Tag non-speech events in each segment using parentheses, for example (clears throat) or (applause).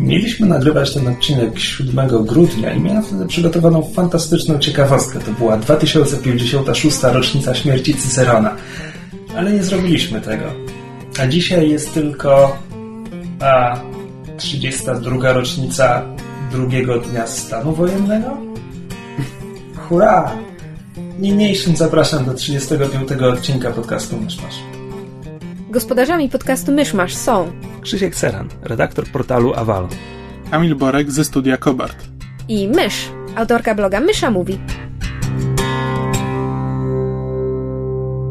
mieliśmy nagrywać ten odcinek 7 grudnia i miałem wtedy przygotowaną fantastyczną ciekawostkę. To była 2056. rocznica śmierci Cycerona. Ale nie zrobiliśmy tego. A dzisiaj jest tylko a 32. rocznica drugiego dnia stanu wojennego? Hurra! Niniejszym zapraszam do 35. odcinka podcastu Myszmasz. Gospodarzami podcastu Myszmasz są Krzysiek Seran, redaktor portalu Avalon. Kamil Borek ze studia Kobart. i Mysz, autorka bloga Mysza Mówi.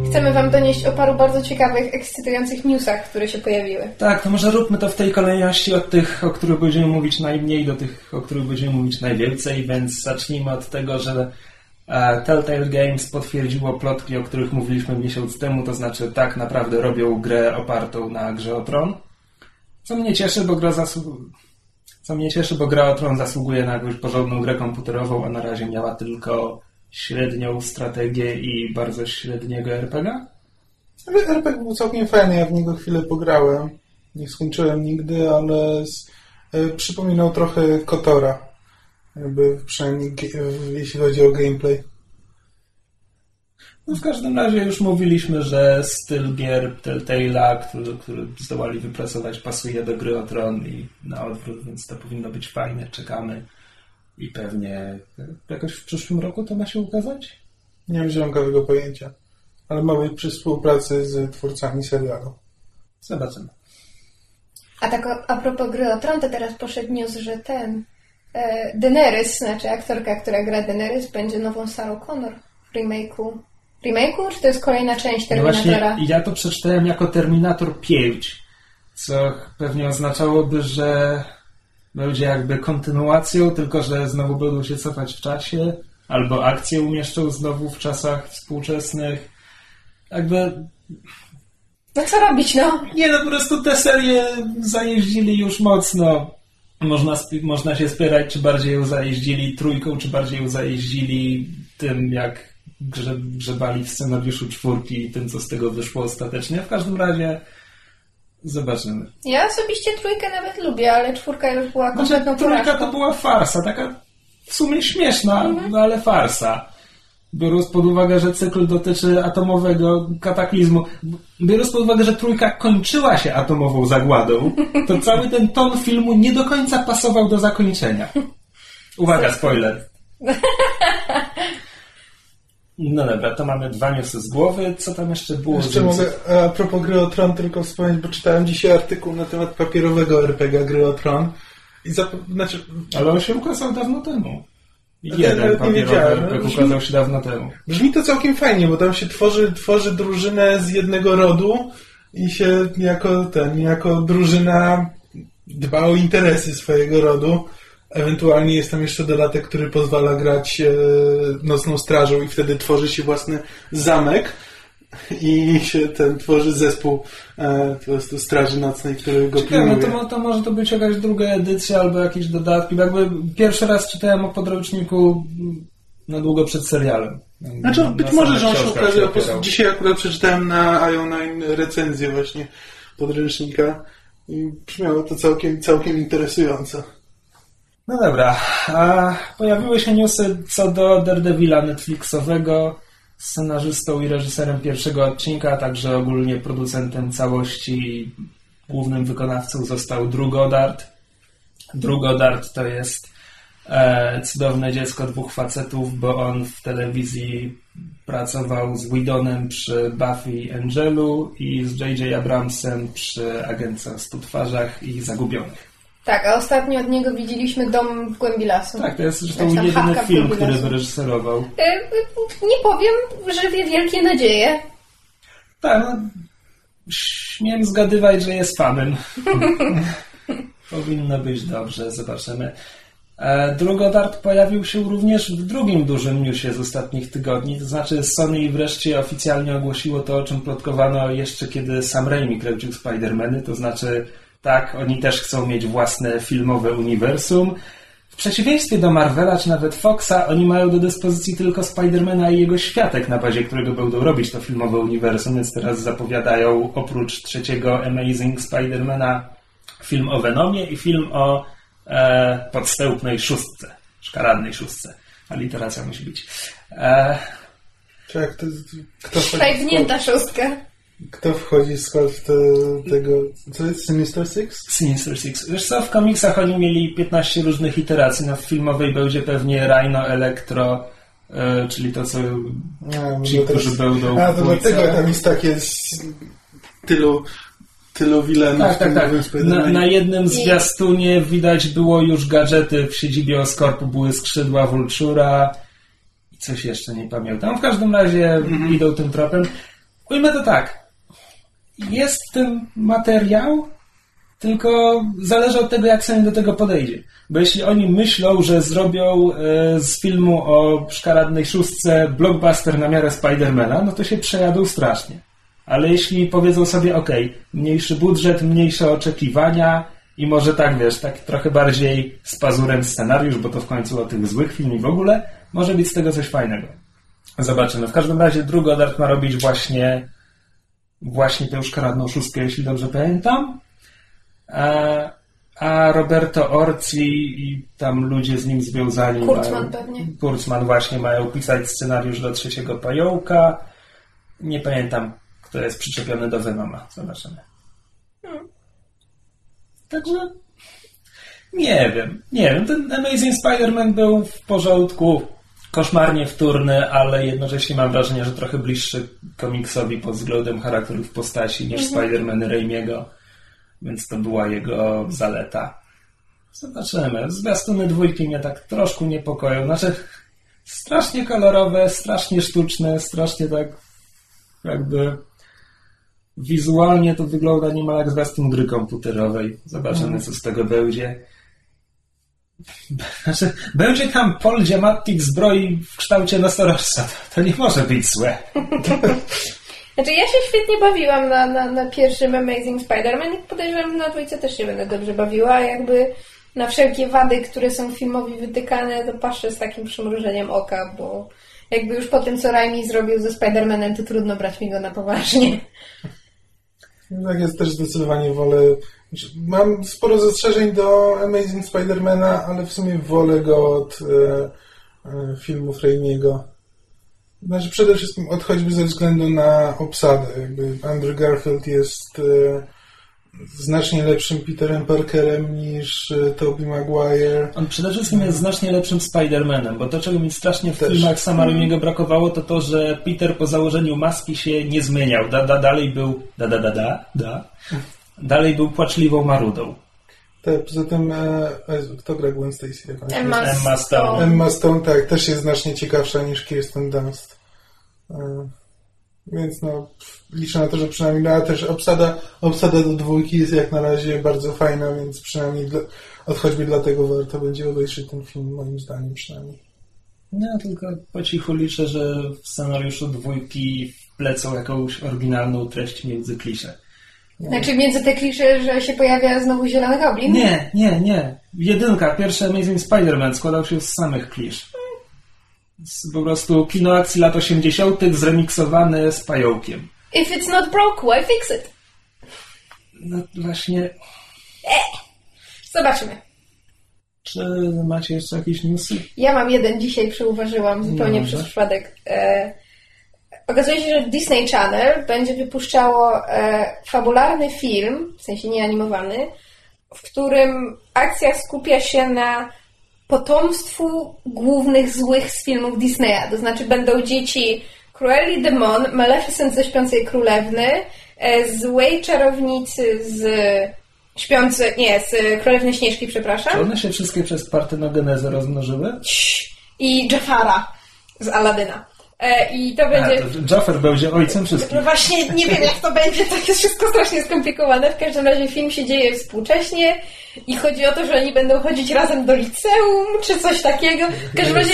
Chcemy Wam donieść o paru bardzo ciekawych, ekscytujących newsach, które się pojawiły. Tak, to może róbmy to w tej kolejności od tych, o których będziemy mówić najmniej, do tych, o których będziemy mówić najwięcej, więc zacznijmy od tego, że Telltale Games potwierdziło plotki, o których mówiliśmy miesiąc temu, to znaczy tak naprawdę robią grę opartą na grze o Tron. Co mnie cieszy, bo gra zasłu... Co mnie cieszy, bo gra o Tron zasługuje na jakąś porządną grę komputerową, a na razie miała tylko średnią strategię i bardzo średniego RPG. Ale RPG był całkiem fajny, ja w niego chwilę pograłem. Nie skończyłem nigdy, ale z, e, przypominał trochę Kotora. Jakby przynajmniej jeśli chodzi o gameplay. No w każdym razie już mówiliśmy, że styl gier Telltale'a, który, który zdołali wypracować, pasuje do gry o Tron i na odwrót, więc to powinno być fajne. Czekamy i pewnie jakoś w przyszłym roku to ma się ukazać? Nie mam zielonego pojęcia. Ale ma być przy współpracy z twórcami serialu. Zobaczymy. A tak a propos gry o Tron, to teraz poszedł news, że ten Daenerys, znaczy aktorka, która gra Daenerys, będzie nową Sarah Connor w remake'u. Remake'u? Czy to jest kolejna część No Terminatora? właśnie, ja to przeczytałem jako Terminator 5, co pewnie oznaczałoby, że będzie jakby kontynuacją, tylko że znowu będą się cofać w czasie, albo akcje umieszczą znowu w czasach współczesnych. Jakby No co robić, no? Nie, no po prostu te serie zajeździli już mocno. Można, można się spierać, czy bardziej ją zajeździli trójką, czy bardziej ją zajeździli tym, jak grze, grzebali w scenariuszu czwórki i tym, co z tego wyszło ostatecznie. W każdym razie zobaczymy. Ja osobiście trójkę nawet lubię, ale czwórka już była Znaczy, kompletną trójka porażką. to była farsa, taka w sumie śmieszna, no ale farsa. Biorąc pod uwagę, że cykl dotyczy atomowego kataklizmu, biorąc pod uwagę, że trójka kończyła się atomową zagładą, to cały ten ton filmu nie do końca pasował do zakończenia. Uwaga, spoiler. No dobra, to mamy dwa newsy z głowy. Co tam jeszcze było? Jeszcze z mogę a propos gry o Tron tylko wspomnieć, bo czytałem dzisiaj artykuł na temat papierowego RPG gry o Tron. I zap- znaczy, Ale on się ukazał dawno temu. Jeden nawet nie papierowy wiedziałem. RPG ukazał się dawno temu. Brzmi to całkiem fajnie, bo tam się tworzy, tworzy drużynę z jednego rodu i się jako ten, jako drużyna dba o interesy swojego rodu. Ewentualnie jest tam jeszcze dodatek, który pozwala grać e, nocną strażą i wtedy tworzy się własny zamek i się ten tworzy zespół e, po prostu straży nocnej, który go Ciekawe, no pilnuje. to, mo- to może to być jakaś druga edycja albo jakieś dodatki. Jakby pierwszy raz czytałem o podręczniku na długo przed serialem. Znaczy, Na być może, że on się po prostu opierał. dzisiaj akurat przeczytałem na IO9 recenzję właśnie podręcznika i brzmiało to całkiem, całkiem interesująco. No dobra, a pojawiły się newsy co do Daredevila Netflixowego, scenarzystą i reżyserem pierwszego odcinka, a także ogólnie producentem całości, głównym wykonawcą został. Drew Goddard to jest e, cudowne dziecko dwóch facetów, bo on w telewizji pracował z Widonem przy Buffy Angelu i z J.J. Abramsem przy Agence o Stu Twarzach i Zagubionych. Tak, a ostatnio od niego widzieliśmy dom w głębi lasu. Tak, to jest zresztą tam jedyny film, który wyreżyserował. E, nie powiem, że wie wielkie nadzieje. Tak, no, śmiem zgadywać, że jest fanem. (laughs) Powinno być dobrze, zobaczymy. E, Drugodart pojawił się również w drugim dużym newsie z ostatnich tygodni, to znaczy Sony wreszcie oficjalnie ogłosiło to, o czym plotkowano jeszcze kiedy Sam Raimi kręcił Spider-Many, to znaczy tak, oni też chcą mieć własne filmowe uniwersum. W przeciwieństwie do Marvela czy nawet Foxa, oni mają do dyspozycji tylko Spidermana i jego światek, na bazie którego będą robić to filmowe uniwersum, więc teraz zapowiadają oprócz trzeciego Amazing Spidermana film o Venomie i film o e, podstępnej szóstce, szkaradnej szóstce. A literacja musi być. E, Tak, to, kto, wchodzi, Szajbnięta szóstka. Kto wchodzi w skład te, tego... Co jest? Sinister Six? Sinister Six. Wiesz co, w komiksach oni mieli 15 różnych iteracji, no w filmowej będzie pewnie Rhino, Electro, e, czyli to, co A, ci, no teraz- którzy będą A, w to dlatego tam jest takie tylu, tylu wilenów Tak, w tak, tym tak. Na, na jednym zwiastunie widać było już gadżety w siedzibie Oscorpu, były skrzydła Vultura i coś jeszcze nie pamiętam. W każdym razie idą tym tropem. Ujmę to tak. Jest w tym materiał, tylko zależy od tego, jak sobie do tego podejdzie. Bo jeśli oni myślą, że zrobią e, z filmu o szkaradnej szóstce blockbuster na miarę Spidermana, no to się przejadą strasznie. Ale jeśli powiedzą sobie, ok, mniejszy budżet, mniejsze oczekiwania i może tak, wiesz, tak trochę bardziej z pazurem scenariusz, bo to w końcu o tych złych filmach w ogóle, może być z tego coś fajnego. Zobaczymy. W każdym razie Drugodart ma robić właśnie właśnie tę szkaradną szóstkę, jeśli dobrze pamiętam. A, a Roberto Orci i tam ludzie z nim związani Kurtzman mają, pewnie. Kurtzman właśnie mają pisać scenariusz do trzeciego pająka. Nie pamiętam, kto jest przyczepiony do Venoma. Zobaczymy. Także nie wiem, nie wiem. Ten Amazing Spider-Man był w porządku, koszmarnie wtórny, ale jednocześnie mam wrażenie, że trochę bliższy komiksowi pod względem charakterów postaci niż Spider-Man Raimiego, więc to była jego zaleta. Zobaczymy. Zwiastuny dwójki mnie tak troszkę niepokoją. Znaczy, strasznie kolorowe, strasznie sztuczne, strasznie tak jakby wizualnie to wygląda niemal jak zwiastun gry komputerowej. Zobaczymy, co z tego będzie. Znaczy, będzie tam Paul Giamatti w zbroi w kształcie nosorożca. To, to nie może być złe. (laughs) Znaczy ja się świetnie bawiłam na, na, na pierwszym Amazing Spider-Man i podejrzewam, że na dwójce też się będę dobrze bawiła, a jakby na wszelkie wady, które są filmowi wytykane, to patrzę z takim przymrużeniem oka, bo jakby już po tym, co Raimi zrobił ze Spider-Manem, to trudno brać mi go na poważnie. Tak jest też zdecydowanie wolę. Mam sporo zastrzeżeń do Amazing Spidermana, ale w sumie wolę go od e, e, filmów Raimiego. Znaczy przede wszystkim od choćby ze względu na obsadę. Jakby Andrew Garfield jest e, znacznie lepszym Peterem Parkerem niż e, Tobey Maguire. On przede wszystkim jest znacznie lepszym Spider-Manem, bo to, czego mi strasznie w Też. filmach Sama Raimiego brakowało, to to, że Peter po założeniu maski się nie zmieniał. Da, da, dalej był... Da, da, da, da, da. Dalej był płaczliwą marudą. Tak, poza tym, e, Jezu, kto gra Gwen Stacy? Jak Emma, Emma Stone. Emma Stone, tak, też jest znacznie ciekawsza niż Kirsten Dunst. E, Więc no, liczę na to, że przynajmniej, no, a też obsada, obsada do dwójki jest jak na razie bardzo fajna, więc przynajmniej dla, od choćby dlatego warto będzie obejrzeć ten film, moim zdaniem przynajmniej. No, tylko po cichu liczę, że w scenariuszu dwójki wplecą jakąś oryginalną treść między klisze. Znaczy między te klisze, że się pojawia znowu Zielony Goblin? Nie, nie, nie. Jedynka, pierwszy Amazing Spider-Man składał się z samych klisz. Z, po prostu kino akcji lat 80. zremiksowane z pająkiem. If it's not broke, why fix it? No właśnie, Zobaczymy. czy macie jeszcze jakieś newsy? Ja mam jeden dzisiaj, przyuważyłam zupełnie No, przez przypadek. E, okazuje się, że Disney Channel będzie wypuszczało e, fabularny film, w sensie nieanimowany, w którym akcja skupia się na potomstwu głównych złych z filmów Disneya. To znaczy będą dzieci Cruelli de Mon, Maleficent ze Śpiącej Królewny, e, złej czarownicy z Śpiący, nie, z Królewny Śnieżki, przepraszam. Czy one się wszystkie przez partenogenezę rozmnożyły? i Jafara z Aladyna. E, I to będzie... Jaffer będzie ojcem wszystkich. No właśnie, nie wiem jak to będzie, to jest wszystko strasznie skomplikowane. W każdym razie film się dzieje współcześnie i chodzi o to, że oni będą chodzić razem do liceum, czy coś takiego. W każdym razie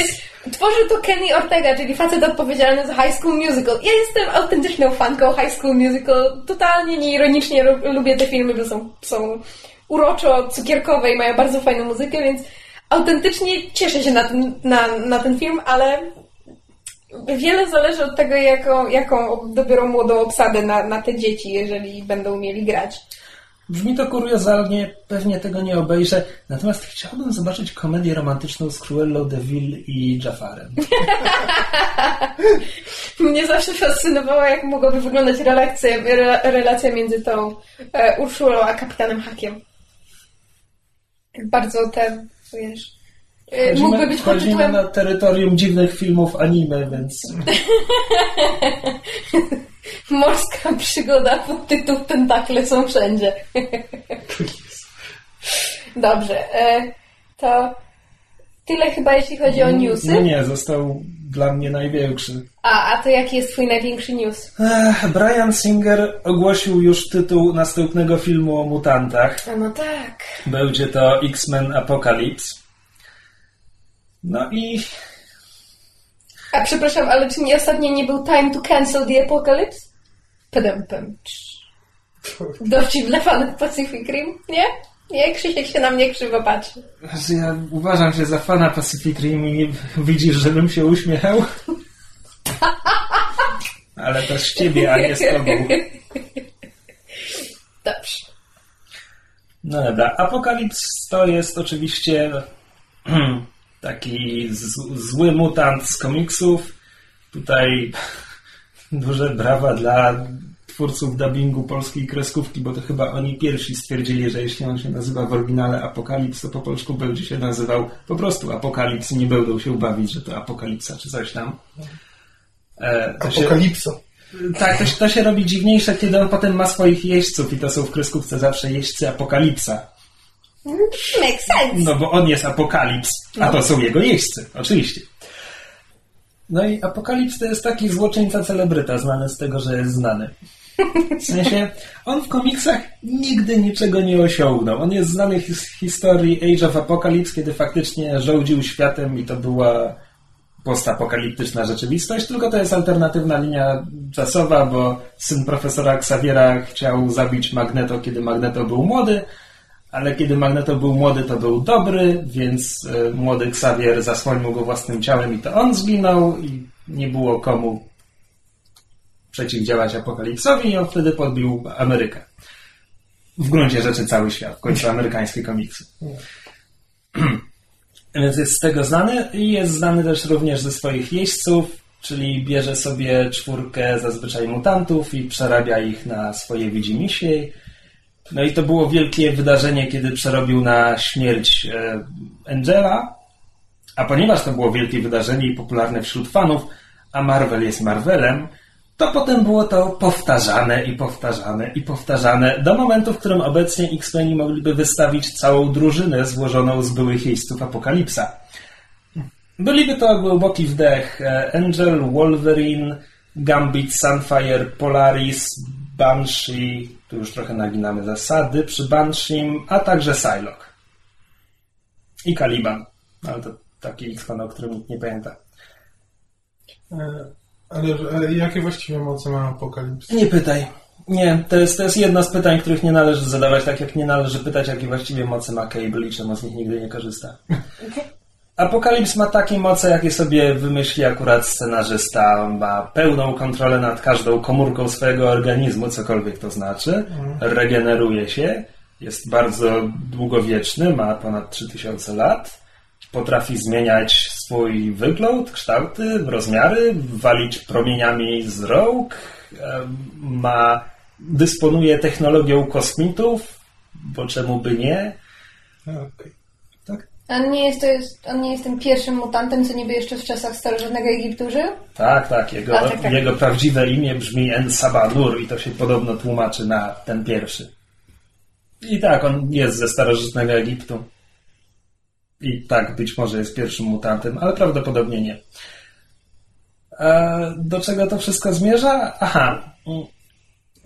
tworzy to Kenny Ortega, czyli facet odpowiedzialny za High School Musical. Ja jestem autentyczną fanką High School Musical. Totalnie nieironicznie lu- lubię te filmy, bo są, są uroczo cukierkowe i mają bardzo fajną muzykę, więc autentycznie cieszę się na ten, na, na ten film, ale Wiele zależy od tego, jaką, jaką dobiorą młodą obsadę na, na te dzieci, jeżeli będą mieli grać. Brzmi to kuriozalnie, pewnie tego nie obejrzę. Natomiast chciałbym zobaczyć komedię romantyczną z Cruellą de Vil i Jaffarem. (laughs) Mnie zawsze fascynowało, jak mogłaby wyglądać relacja, re, relacja między tą e, Urszulą a kapitanem Hakiem. Jak bardzo ten, wiesz... e, Mógłby być pod tytułem na terytorium dziwnych filmów anime, więc (laughs) Morska przygoda pod tytuł Tentakle są wszędzie. (laughs) Dobrze, e, to tyle chyba jeśli chodzi o newsy. No nie, został dla mnie największy. A, a to jaki jest twój największy news? Ech, Brian Singer ogłosił już tytuł następnego filmu o mutantach. A no tak. Będzie to X-Men Apocalypse. No i A przepraszam, ale czy nie ostatnio nie był Time to Cancel the Apocalypse? Pedem, pem. Dowcip dla (laughs) fanów Pacific Rim? Nie? Nie, Krzysiek się na mnie krzywo patrzy. Znaczy, ja uważam się za fana Pacific Rim i nie (laughs) widzisz, żebym się uśmiechał? (laughs) Ale też z ciebie, a nie z tobą. Dobrze. No dobra, Apokalips to jest oczywiście (clears throat) taki zły mutant z komiksów. Tutaj duże brawa dla twórców dubbingu polskiej kreskówki, bo to chyba oni pierwsi stwierdzili, że jeśli on się nazywa w oryginale Apokalips, to po polsku będzie się nazywał po prostu Apokalips i nie będą się bawić, że to Apokalipsa czy coś tam. E, to się- Apokalipsa. tak, to, się- to się robi dziwniejsze, kiedy on potem ma swoich jeźdźców i to są w kreskówce zawsze jeźdźcy Apokalipsa. Make sense. No bo on jest Apokalips, a to są jego jeźdźcy, oczywiście. No i Apokalips to jest taki złoczyńca celebryta, znany z tego, że jest znany. W sensie, on w komiksach nigdy niczego nie osiągnął. On jest znany z historii Age of Apocalypse, kiedy faktycznie rządził światem i to była postapokaliptyczna rzeczywistość, tylko to jest alternatywna linia czasowa, bo syn profesora Xaviera chciał zabić Magneto, kiedy Magneto był młody, ale kiedy Magneto był młody, to był dobry, więc e, młody Xavier zasłonił go własnym ciałem i to on zginął i nie było komu przeciwdziałać apokalipsowi i on wtedy podbił Amerykę. W gruncie rzeczy cały świat, w końcu amerykańskie komiksy. (clears throat) Więc jest z tego znany i jest znany też również ze swoich jeźdźców, czyli bierze sobie czwórkę zazwyczaj mutantów i przerabia ich na swoje widzimisię. No i to było wielkie wydarzenie, kiedy przerobił na śmierć e, Angela, a ponieważ to było wielkie wydarzenie i popularne wśród fanów, a Marvel jest Marvelem, to potem było to powtarzane i powtarzane i powtarzane do momentu, w którym obecnie X-Meni mogliby wystawić całą drużynę złożoną z byłych jeźdźców Apokalipsa. Byliby to głęboki wdech e, Angel, Wolverine, Gambit, Sunfire, Polaris, Banshee, tu już trochę naginamy zasady, przy Bansheem, a także Psylocke. I Caliban, ale to taki X-Men, o którym nikt nie pamięta. E, Ale, ale jakie właściwie moce ma Apokalips? Nie pytaj. Nie, to jest, to jest jedno z pytań, których nie należy zadawać, tak jak nie należy pytać, jakie właściwie moce ma Cable i czemu z nich nigdy nie korzysta. (laughs) Apokalips ma takie moce, jakie sobie wymyśli akurat scenarzysta. Ma pełną kontrolę nad każdą komórką swojego organizmu, cokolwiek to znaczy. Regeneruje się. Jest bardzo długowieczny, ma ponad 3000 lat. Potrafi zmieniać swój wygląd, kształty, rozmiary, walić promieniami z rąk. Ma, dysponuje technologią kosmitów, bo czemu by nie? Tak? On nie jest, to jest, on nie jest tym pierwszym mutantem, co niby jeszcze w czasach starożytnego Egiptu żył? Tak, tak. Jego, A, tak, tak. jego prawdziwe imię brzmi En Sabanur i to się podobno tłumaczy na ten pierwszy. I tak, on jest ze starożytnego Egiptu. I tak, być może jest pierwszym mutantem, ale prawdopodobnie nie. Do czego to wszystko zmierza? Aha.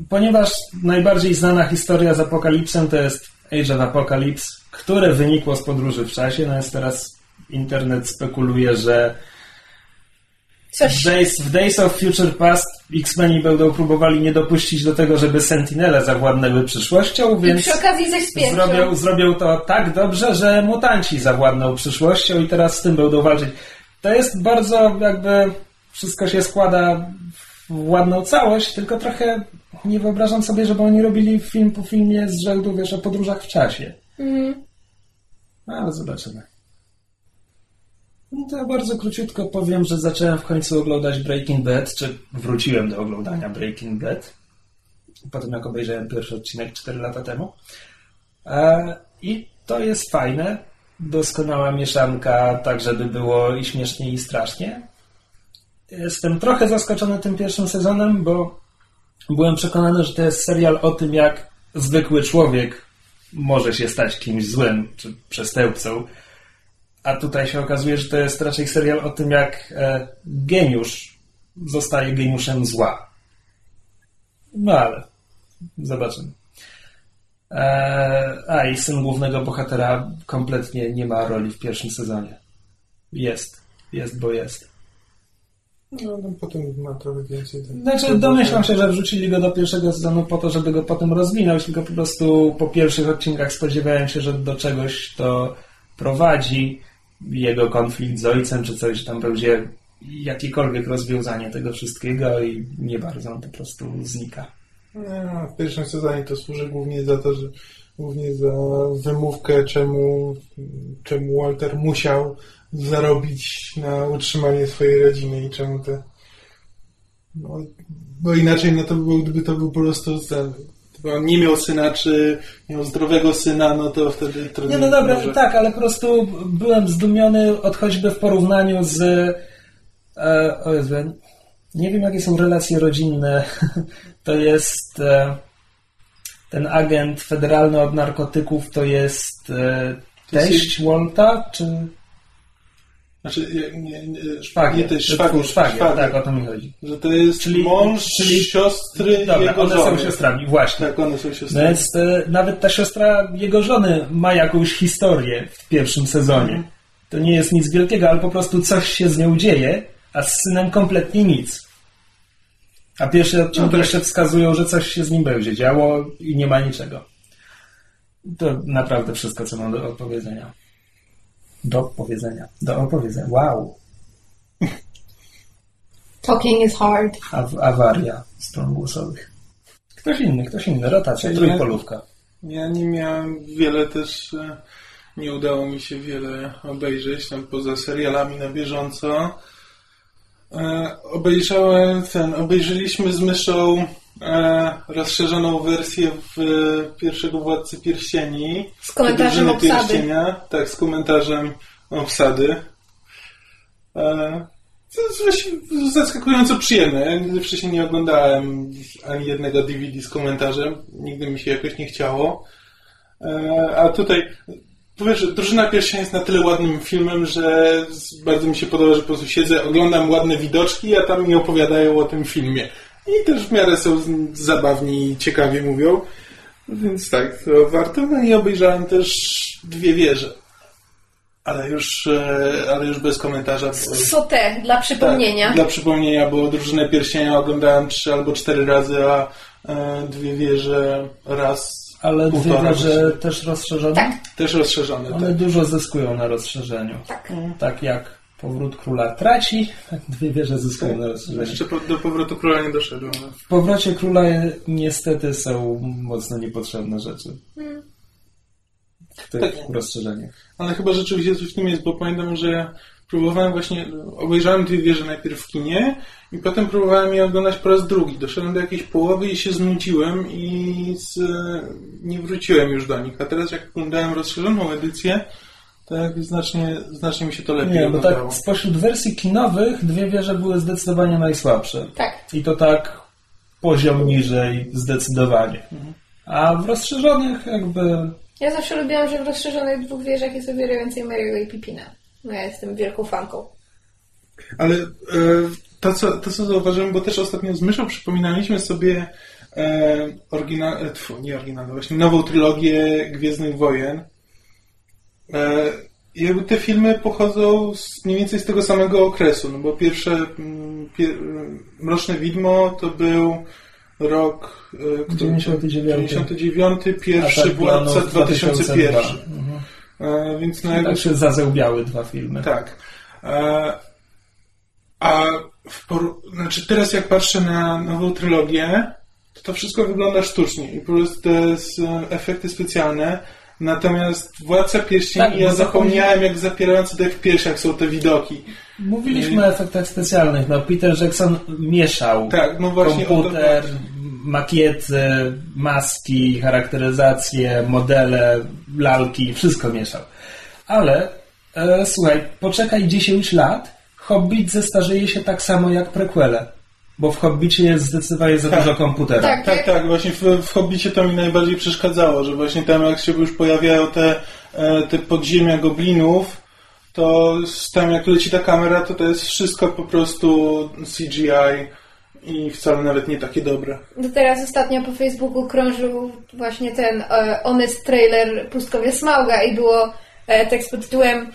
Ponieważ najbardziej znana historia z Apokalipsem to jest Age of Apocalypse, które wynikło z podróży w czasie, no jest teraz internet spekuluje, że Coś... w Days, w Days of Future Past X-Meni będą próbowali nie dopuścić do tego, żeby Sentinele zawładnęły przyszłością, I więc przy okazji coś zrobią, zrobią to tak dobrze, że mutanci zawładną przyszłością i teraz z tym będą walczyć. To jest bardzo jakby wszystko się składa w ładną całość, tylko trochę nie wyobrażam sobie, żeby oni robili film po filmie z rzędu, wiesz, o podróżach w czasie. Mhm. No, ale zobaczymy. No to ja bardzo króciutko powiem, że zacząłem w końcu oglądać Breaking Bad, czy wróciłem do oglądania Breaking Bad. Po tym, jak obejrzałem pierwszy odcinek 4 lata temu. E, I to jest fajne. Doskonała mieszanka, tak żeby było i śmiesznie, i strasznie. Jestem trochę zaskoczony tym pierwszym sezonem, bo byłem przekonany, że to jest serial o tym, jak zwykły człowiek może się stać kimś złym, czy przestępcą. A tutaj się okazuje, że to jest raczej serial o tym, jak e, geniusz zostaje geniuszem zła. No ale zobaczymy. E, a i syn głównego bohatera kompletnie nie ma roli w pierwszym sezonie. Jest. Jest, bo jest. No, no potem ma trochę więcej. tak. Znaczy, domyślam się, że wrzucili go do pierwszego sezonu po to, żeby go potem rozwinąć, tylko po prostu po pierwszych odcinkach spodziewałem się, że do czegoś to prowadzi. Jego konflikt z ojcem, czy coś tam będzie jakiekolwiek rozwiązanie tego wszystkiego i nie bardzo on po prostu znika. No, w pierwszym sezonie to służy głównie za to, że głównie za wymówkę, czemu, czemu Walter musiał zarobić na utrzymanie swojej rodziny i czemu te. No, bo inaczej no to by był, gdyby to był po prostu ten, on nie miał syna, czy miał zdrowego syna, no to wtedy trudniej. Nie, no dobra, może- tak, ale po prostu byłem zdumiony od choćby w porównaniu z. E, o Jezu, nie wiem, jakie są relacje rodzinne. (laughs) To jest. E, ten agent federalny od narkotyków to jest e, teść Walta, czy Znaczy, nie, nie, szwagier? To jest szwagier, szwagier, szwagier. tak, o to mi chodzi. Że to jest Czyli- mąż czyli- siostry Dobra, jego one żony. są siostrami, właśnie. Tak, one są siostrami. więc e, nawet ta siostra jego żony ma jakąś historię w pierwszym sezonie. To nie jest nic wielkiego, ale po prostu coś się z nią dzieje, a z synem kompletnie nic. A pierwsze odcinki No tak. wskazują, że coś się z nim będzie działo i nie ma niczego. To naprawdę wszystko, co mam do opowiedzenia. Do powiedzenia. Do opowiedzenia. Wow. Talking is hard. Aw- awaria stron głosowych. Ktoś inny, ktoś inny. Rotacja, Ja- trójpolówka. Ja nie miałem wiele też, e, nie udało mi się wiele obejrzeć, tam poza serialami na bieżąco. E, obejrzałem ten, obejrzeliśmy z myszą e, rozszerzoną wersję w e, pierwszego Władcy Pierścieni. Z komentarzem obsady. Pierścienia, tak, z komentarzem obsady. E, to jest właśnie zaskakująco przyjemne. Ja nigdy wcześniej nie oglądałem ani jednego DVD z komentarzem. Nigdy mi się jakoś nie chciało. E, A tutaj, wiesz, Drużyna Pierścienia jest na tyle ładnym filmem, że bardzo mi się podoba, że po prostu siedzę, oglądam ładne widoczki, a tam mi opowiadają o tym filmie. I też w miarę są zabawni i ciekawie mówią. Więc tak, to warto. No i obejrzałem też dwie wieże. Ale już, e, ale już bez komentarza. bo- Sotę, dla przypomnienia. tak, dla przypomnienia, bo drużynę pierścienia oglądałem trzy albo cztery razy, a e, dwie wieże raz. Ale dwie wieże też rozszerzone? Tak. Też rozszerzone. One Tak. dużo zyskują na rozszerzeniu. Tak. Tak jak Powrót Króla traci, tak (laughs) dwie wieże zyskują na rozszerzeniu. Jeszcze po, do powrotu króla nie doszedłem. W Powrocie Króla niestety są mocno niepotrzebne rzeczy. W tych Tak. rozszerzeniach. Ale chyba rzeczywiście coś w tym jest, bo pamiętam, że ja próbowałem właśnie, obejrzałem dwie wieże najpierw w kinie i potem próbowałem je oglądać po raz drugi. Doszedłem do jakiejś połowy i się znudziłem i z, nie wróciłem już do nich. A teraz jak oglądałem rozszerzoną edycję, to jak znacznie, znacznie mi się to lepiej Nie, bo tak spośród wersji kinowych dwie wieże były zdecydowanie najsłabsze. Tak. I to tak poziom niżej zdecydowanie. A w rozszerzonych jakby Ja zawsze lubiłam, że w rozszerzonych dwóch wieżach jest o wiele więcej Mary'ego i Pipina. No ja jestem wielką fanką. Ale e, to, co, to, co zauważyłem, bo też ostatnio z Myszą przypominaliśmy sobie e, oryginal, e, tfu, nie oryginalną, właśnie nową trylogię Gwiezdnych Wojen. E, i jakby te filmy pochodzą z, mniej więcej z tego samego okresu, no bo pierwsze mm, pier, Mroczne Widmo to był rok e, który- 99. 99, pierwszy Atak Władca Planów 2001. 2002. Mhm. E, więc no jakby Tak się zazełbiały dwa filmy. tak. E, a w por... znaczy teraz jak patrzę na nową trylogię, to to wszystko wygląda sztucznie i po prostu to jest e, efekty specjalne. Natomiast Władca Pierścieni, Tak, ja zapomniałem jak zapierające dech w piersiach są te widoki. Mówiliśmy o efektach specjalnych. No, Peter Jackson mieszał Tak, no właśnie komputer, makiety, maski, charakteryzacje, modele, lalki, wszystko mieszał. Ale e, słuchaj, poczekaj 10 lat, Hobbit zestarzeje się tak samo jak prequele. Bo w Hobbicie jest zdecydowanie za Tak. dużo komputera. Tak. Tak, tak, właśnie w, w Hobbicie to mi najbardziej przeszkadzało, że właśnie tam jak się już pojawiają te, e, te podziemia goblinów, to tam jak leci ta kamera, to to jest wszystko po prostu CGI i wcale nawet nie takie dobre. No teraz ostatnio po Facebooku krążył właśnie ten e, honest trailer Pustkowie Smauga i było e, tekst pod tytułem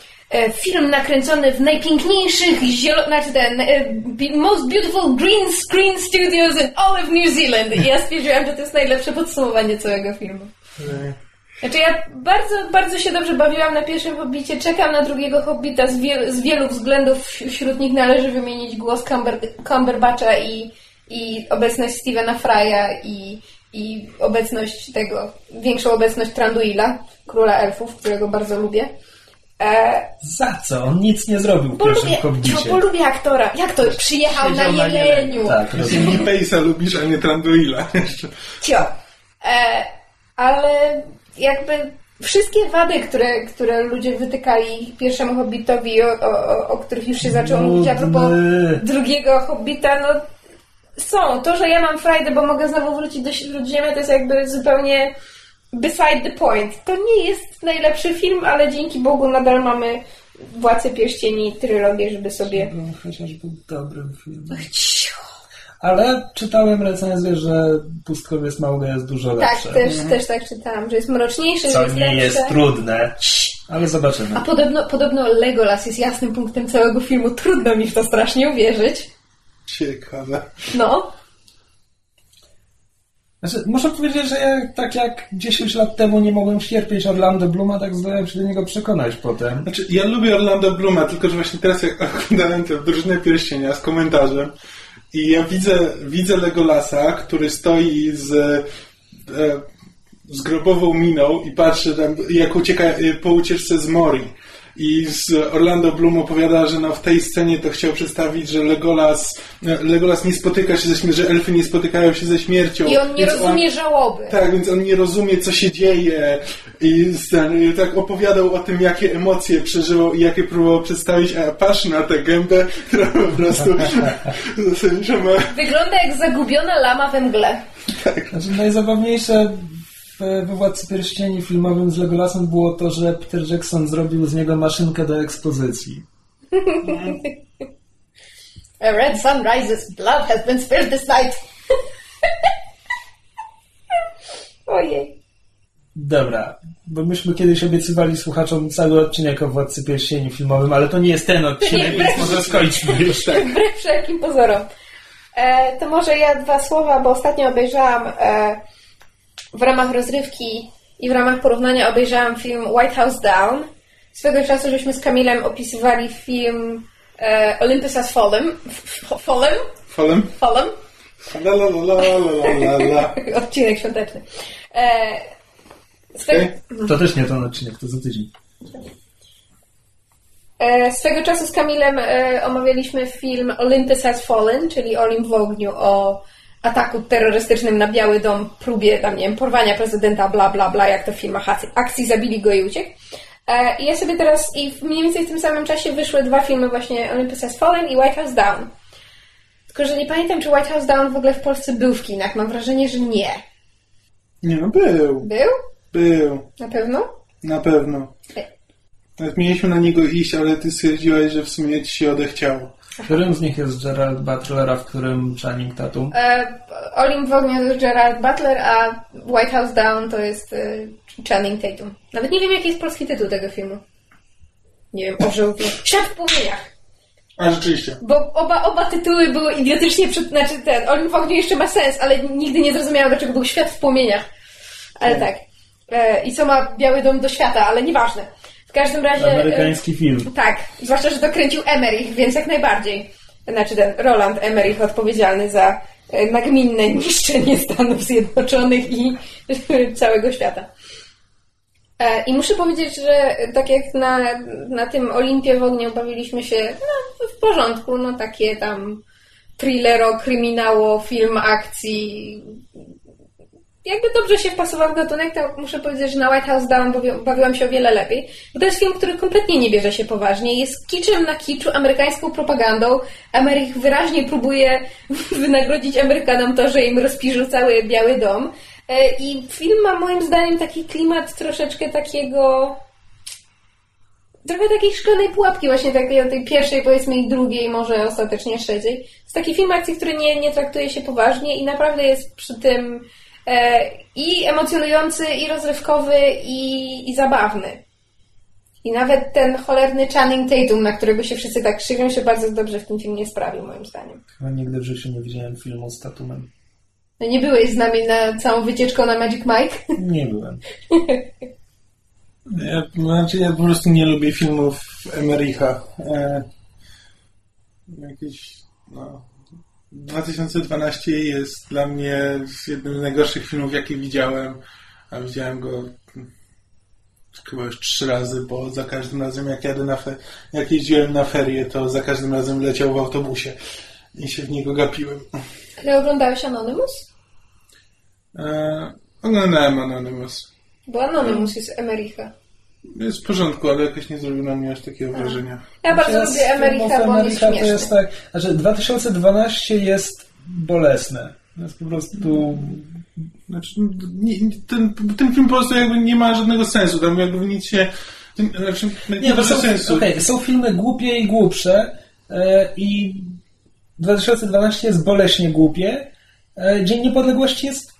film nakręcony w najpiękniejszych zielo... znaczy ten e, most beautiful green screen studios in all of New Zealand i ja stwierdziłam, że to jest najlepsze podsumowanie całego filmu. Znaczy ja bardzo, bardzo się dobrze bawiłam na pierwszym Hobbicie, czekam na drugiego Hobbita z, wiel, z wielu względów, wś- wśród nich należy wymienić głos Cumber, Cumberbatcha i, i obecność Stevena Frya i, i obecność tego, większą obecność Tranduila, króla elfów, którego bardzo lubię. E, Za co? On nic nie zrobił w bo, pierwszym lubię, Hobbicie. bo lubię aktora. Jak to? Przyjechał na jeleniu. Tak, Ty rozumiem. nie Pace'a lubisz, a nie Tranduila. jeszcze. Cio. E, ale jakby wszystkie wady, które, które ludzie wytykali pierwszemu Hobbitowi, o, o, o- których już się zaczęło mówić a propos drugiego Hobbita, no są. To, że ja mam frajdę, bo mogę znowu wrócić do Śródziemia, to jest jakby zupełnie beside the point. To nie jest najlepszy film, ale dzięki Bogu nadal mamy Władcę Pierścieni, trylogię, żeby sobie... No, chociaż był dobrym filmem. Ale czytałem recenzję, że Pustkowie Smauga jest dużo Tak, lepsze. też, też tak czytałam, że jest mroczniejszy, Co jest nie lepsze. jest trudne. Ale zobaczymy. A podobno, podobno Legolas jest jasnym punktem całego filmu. Trudno mi w to strasznie uwierzyć. Ciekawe. No. Znaczy, muszę powiedzieć, że ja tak jak 10 lat temu nie mogłem cierpieć Orlando Bluma, tak zdołałem się do niego przekonać potem. Znaczy, ja lubię Orlando Bluma, tylko że właśnie teraz jak (laughs) oglądałem tę drużynę pierścienia z komentarzem i ja widzę, widzę Legolasa, który stoi z, e, z grobową miną i patrzy tam, jak ucieka e, po ucieczce z Mori. I z Orlando Bloom opowiada, że no w tej scenie to chciał przedstawić, że Legolas, Legolas nie spotyka się ze śmiercią, że elfy nie spotykają się ze śmiercią. I on nie rozumie żałoby. tak, więc on nie rozumie, co się dzieje i ten, tak opowiadał o tym, jakie emocje przeżywał i jakie próbował przedstawić, a ja patrzę na tę gębę, (laughs) która po prostu ma... Wygląda jak zagubiona lama we mgle. Znaczy, najzabawniejsze w Władcy Pierścieni filmowym z Legolasem było to, że Peter Jackson zrobił z niego maszynkę do ekspozycji. A red sun rises, blood has been spilled this night. Ojej. Dobra, bo myśmy kiedyś obiecywali słuchaczom cały odcinek o Władcy Pierścieni filmowym, ale to nie jest ten odcinek, Nie, więc może skończmy już tak. (laughs) Wbrew wszelkim pozorom. E, to może ja dwa słowa, bo ostatnio obejrzałam e, w ramach rozrywki i w ramach porównania obejrzałam film White House Down. Swego czasu żeśmy z Kamilem opisywali film e, Olympus Has Fallen. Fallen? Falem? Fallen? La la la la la la la. (laughs) Odcinek świąteczny. E, swe, Okej. To też nie ten odcinek, to za tydzień. e, swego czasu z Kamilem e, omawialiśmy film Olympus Has Fallen, czyli Olimp w ogniu o ataku terrorystycznym na Biały Dom, próbie tam, nie wiem, porwania prezydenta, bla, bla, bla, jak to w filmach akcji, zabili go i uciekł. E, I ja sobie teraz, i mniej więcej w tym samym czasie wyszły dwa filmy właśnie Olympus Has Fallen i White House Down. Tylko, że nie pamiętam, czy White House Down w ogóle w Polsce był w kinach. Mam wrażenie, że nie. Nie no, był. Był? Był. Na pewno? Na pewno. Nawet mieliśmy na niego iść, ale ty stwierdziłaś, że w sumie ci się odechciało. Którym z nich jest Gerald Butler, a w którym Channing Tatum? E, Olim w ogniu to jest Gerard Butler, a White House Down to jest e, Channing Tatum. Nawet nie wiem, jaki jest polski tytuł tego filmu. Nie wiem, orzeł. Świat w płomieniach. A rzeczywiście. Bo oba, oba tytuły były idiotycznie przed... Znaczy ten, Olim w ogniu jeszcze ma sens, ale nigdy nie zrozumiałam, dlaczego był Świat w płomieniach. Ale tak. E, I co ma Biały Dom do świata, ale nieważne. Każdym razie... Amerykański film. tak, zwłaszcza, że to kręcił Emmerich, więc jak najbardziej. Znaczy ten Roland Emmerich odpowiedzialny za e, nagminne (laughs) niszczenie Stanów Zjednoczonych i (laughs) całego świata. E, I muszę powiedzieć, że tak jak na, na tym Olimpie w ogniu bawiliśmy się no, w porządku, no takie tam thrillero, kryminało, film akcji. Jakby dobrze się wpasował w gatunek, to muszę powiedzieć, że na White House bawi- bawiłam się o wiele lepiej. Bo to jest film, który kompletnie nie bierze się poważnie. Jest kiczem na kiczu, amerykańską propagandą. Ameryk wyraźnie próbuje (laughs) wynagrodzić Amerykanom to, że im rozpiszą cały Biały Dom. E, I film ma moim zdaniem taki klimat troszeczkę takiego trochę takiej szklanej pułapki, właśnie takiej tej pierwszej, powiedzmy i drugiej, może ostatecznie trzeciej. To jest taki film akcji, który nie, nie traktuje się poważnie i naprawdę jest przy tym i emocjonujący, i rozrywkowy, i, i zabawny. I nawet ten cholerny Channing Tatum, na którego się wszyscy tak krzywią, się bardzo dobrze w tym filmie sprawił, moim zdaniem. Chyba nigdy w życiu nie widziałem filmu z Tatumem. No nie byłeś z nami na całą wycieczką na Magic Mike? Nie byłem. (laughs) Ja, znaczy ja po prostu nie lubię filmów Emericha. E, jakieś, no... 2012 jest dla mnie jednym z najgorszych filmów, jakie widziałem, a widziałem go chyba już trzy razy, bo za każdym razem jak jadę na fe- jak jeździłem na ferie, to za każdym razem leciał w autobusie i się w niego gapiłem. Ale oglądałeś Anonymous? E, oglądałem Anonymous. Bo Anonymous jest Emericha. Jest w porządku, ale jakoś nie zrobił na mnie aż takiego wrażenia. Ja bardzo lubię filmów bo śmieszny. to jest tak, znaczy 2012 jest bolesne. To jest po prostu... Znaczy, nie, ten, ten film po prostu jakby nie ma żadnego sensu. Tam jakby nic się. Ten, znaczy, nie, Nie, ma są, sensu. okej, są filmy głupie i głupsze e, i 2012 jest boleśnie głupie. E, Dzień Niepodległości jest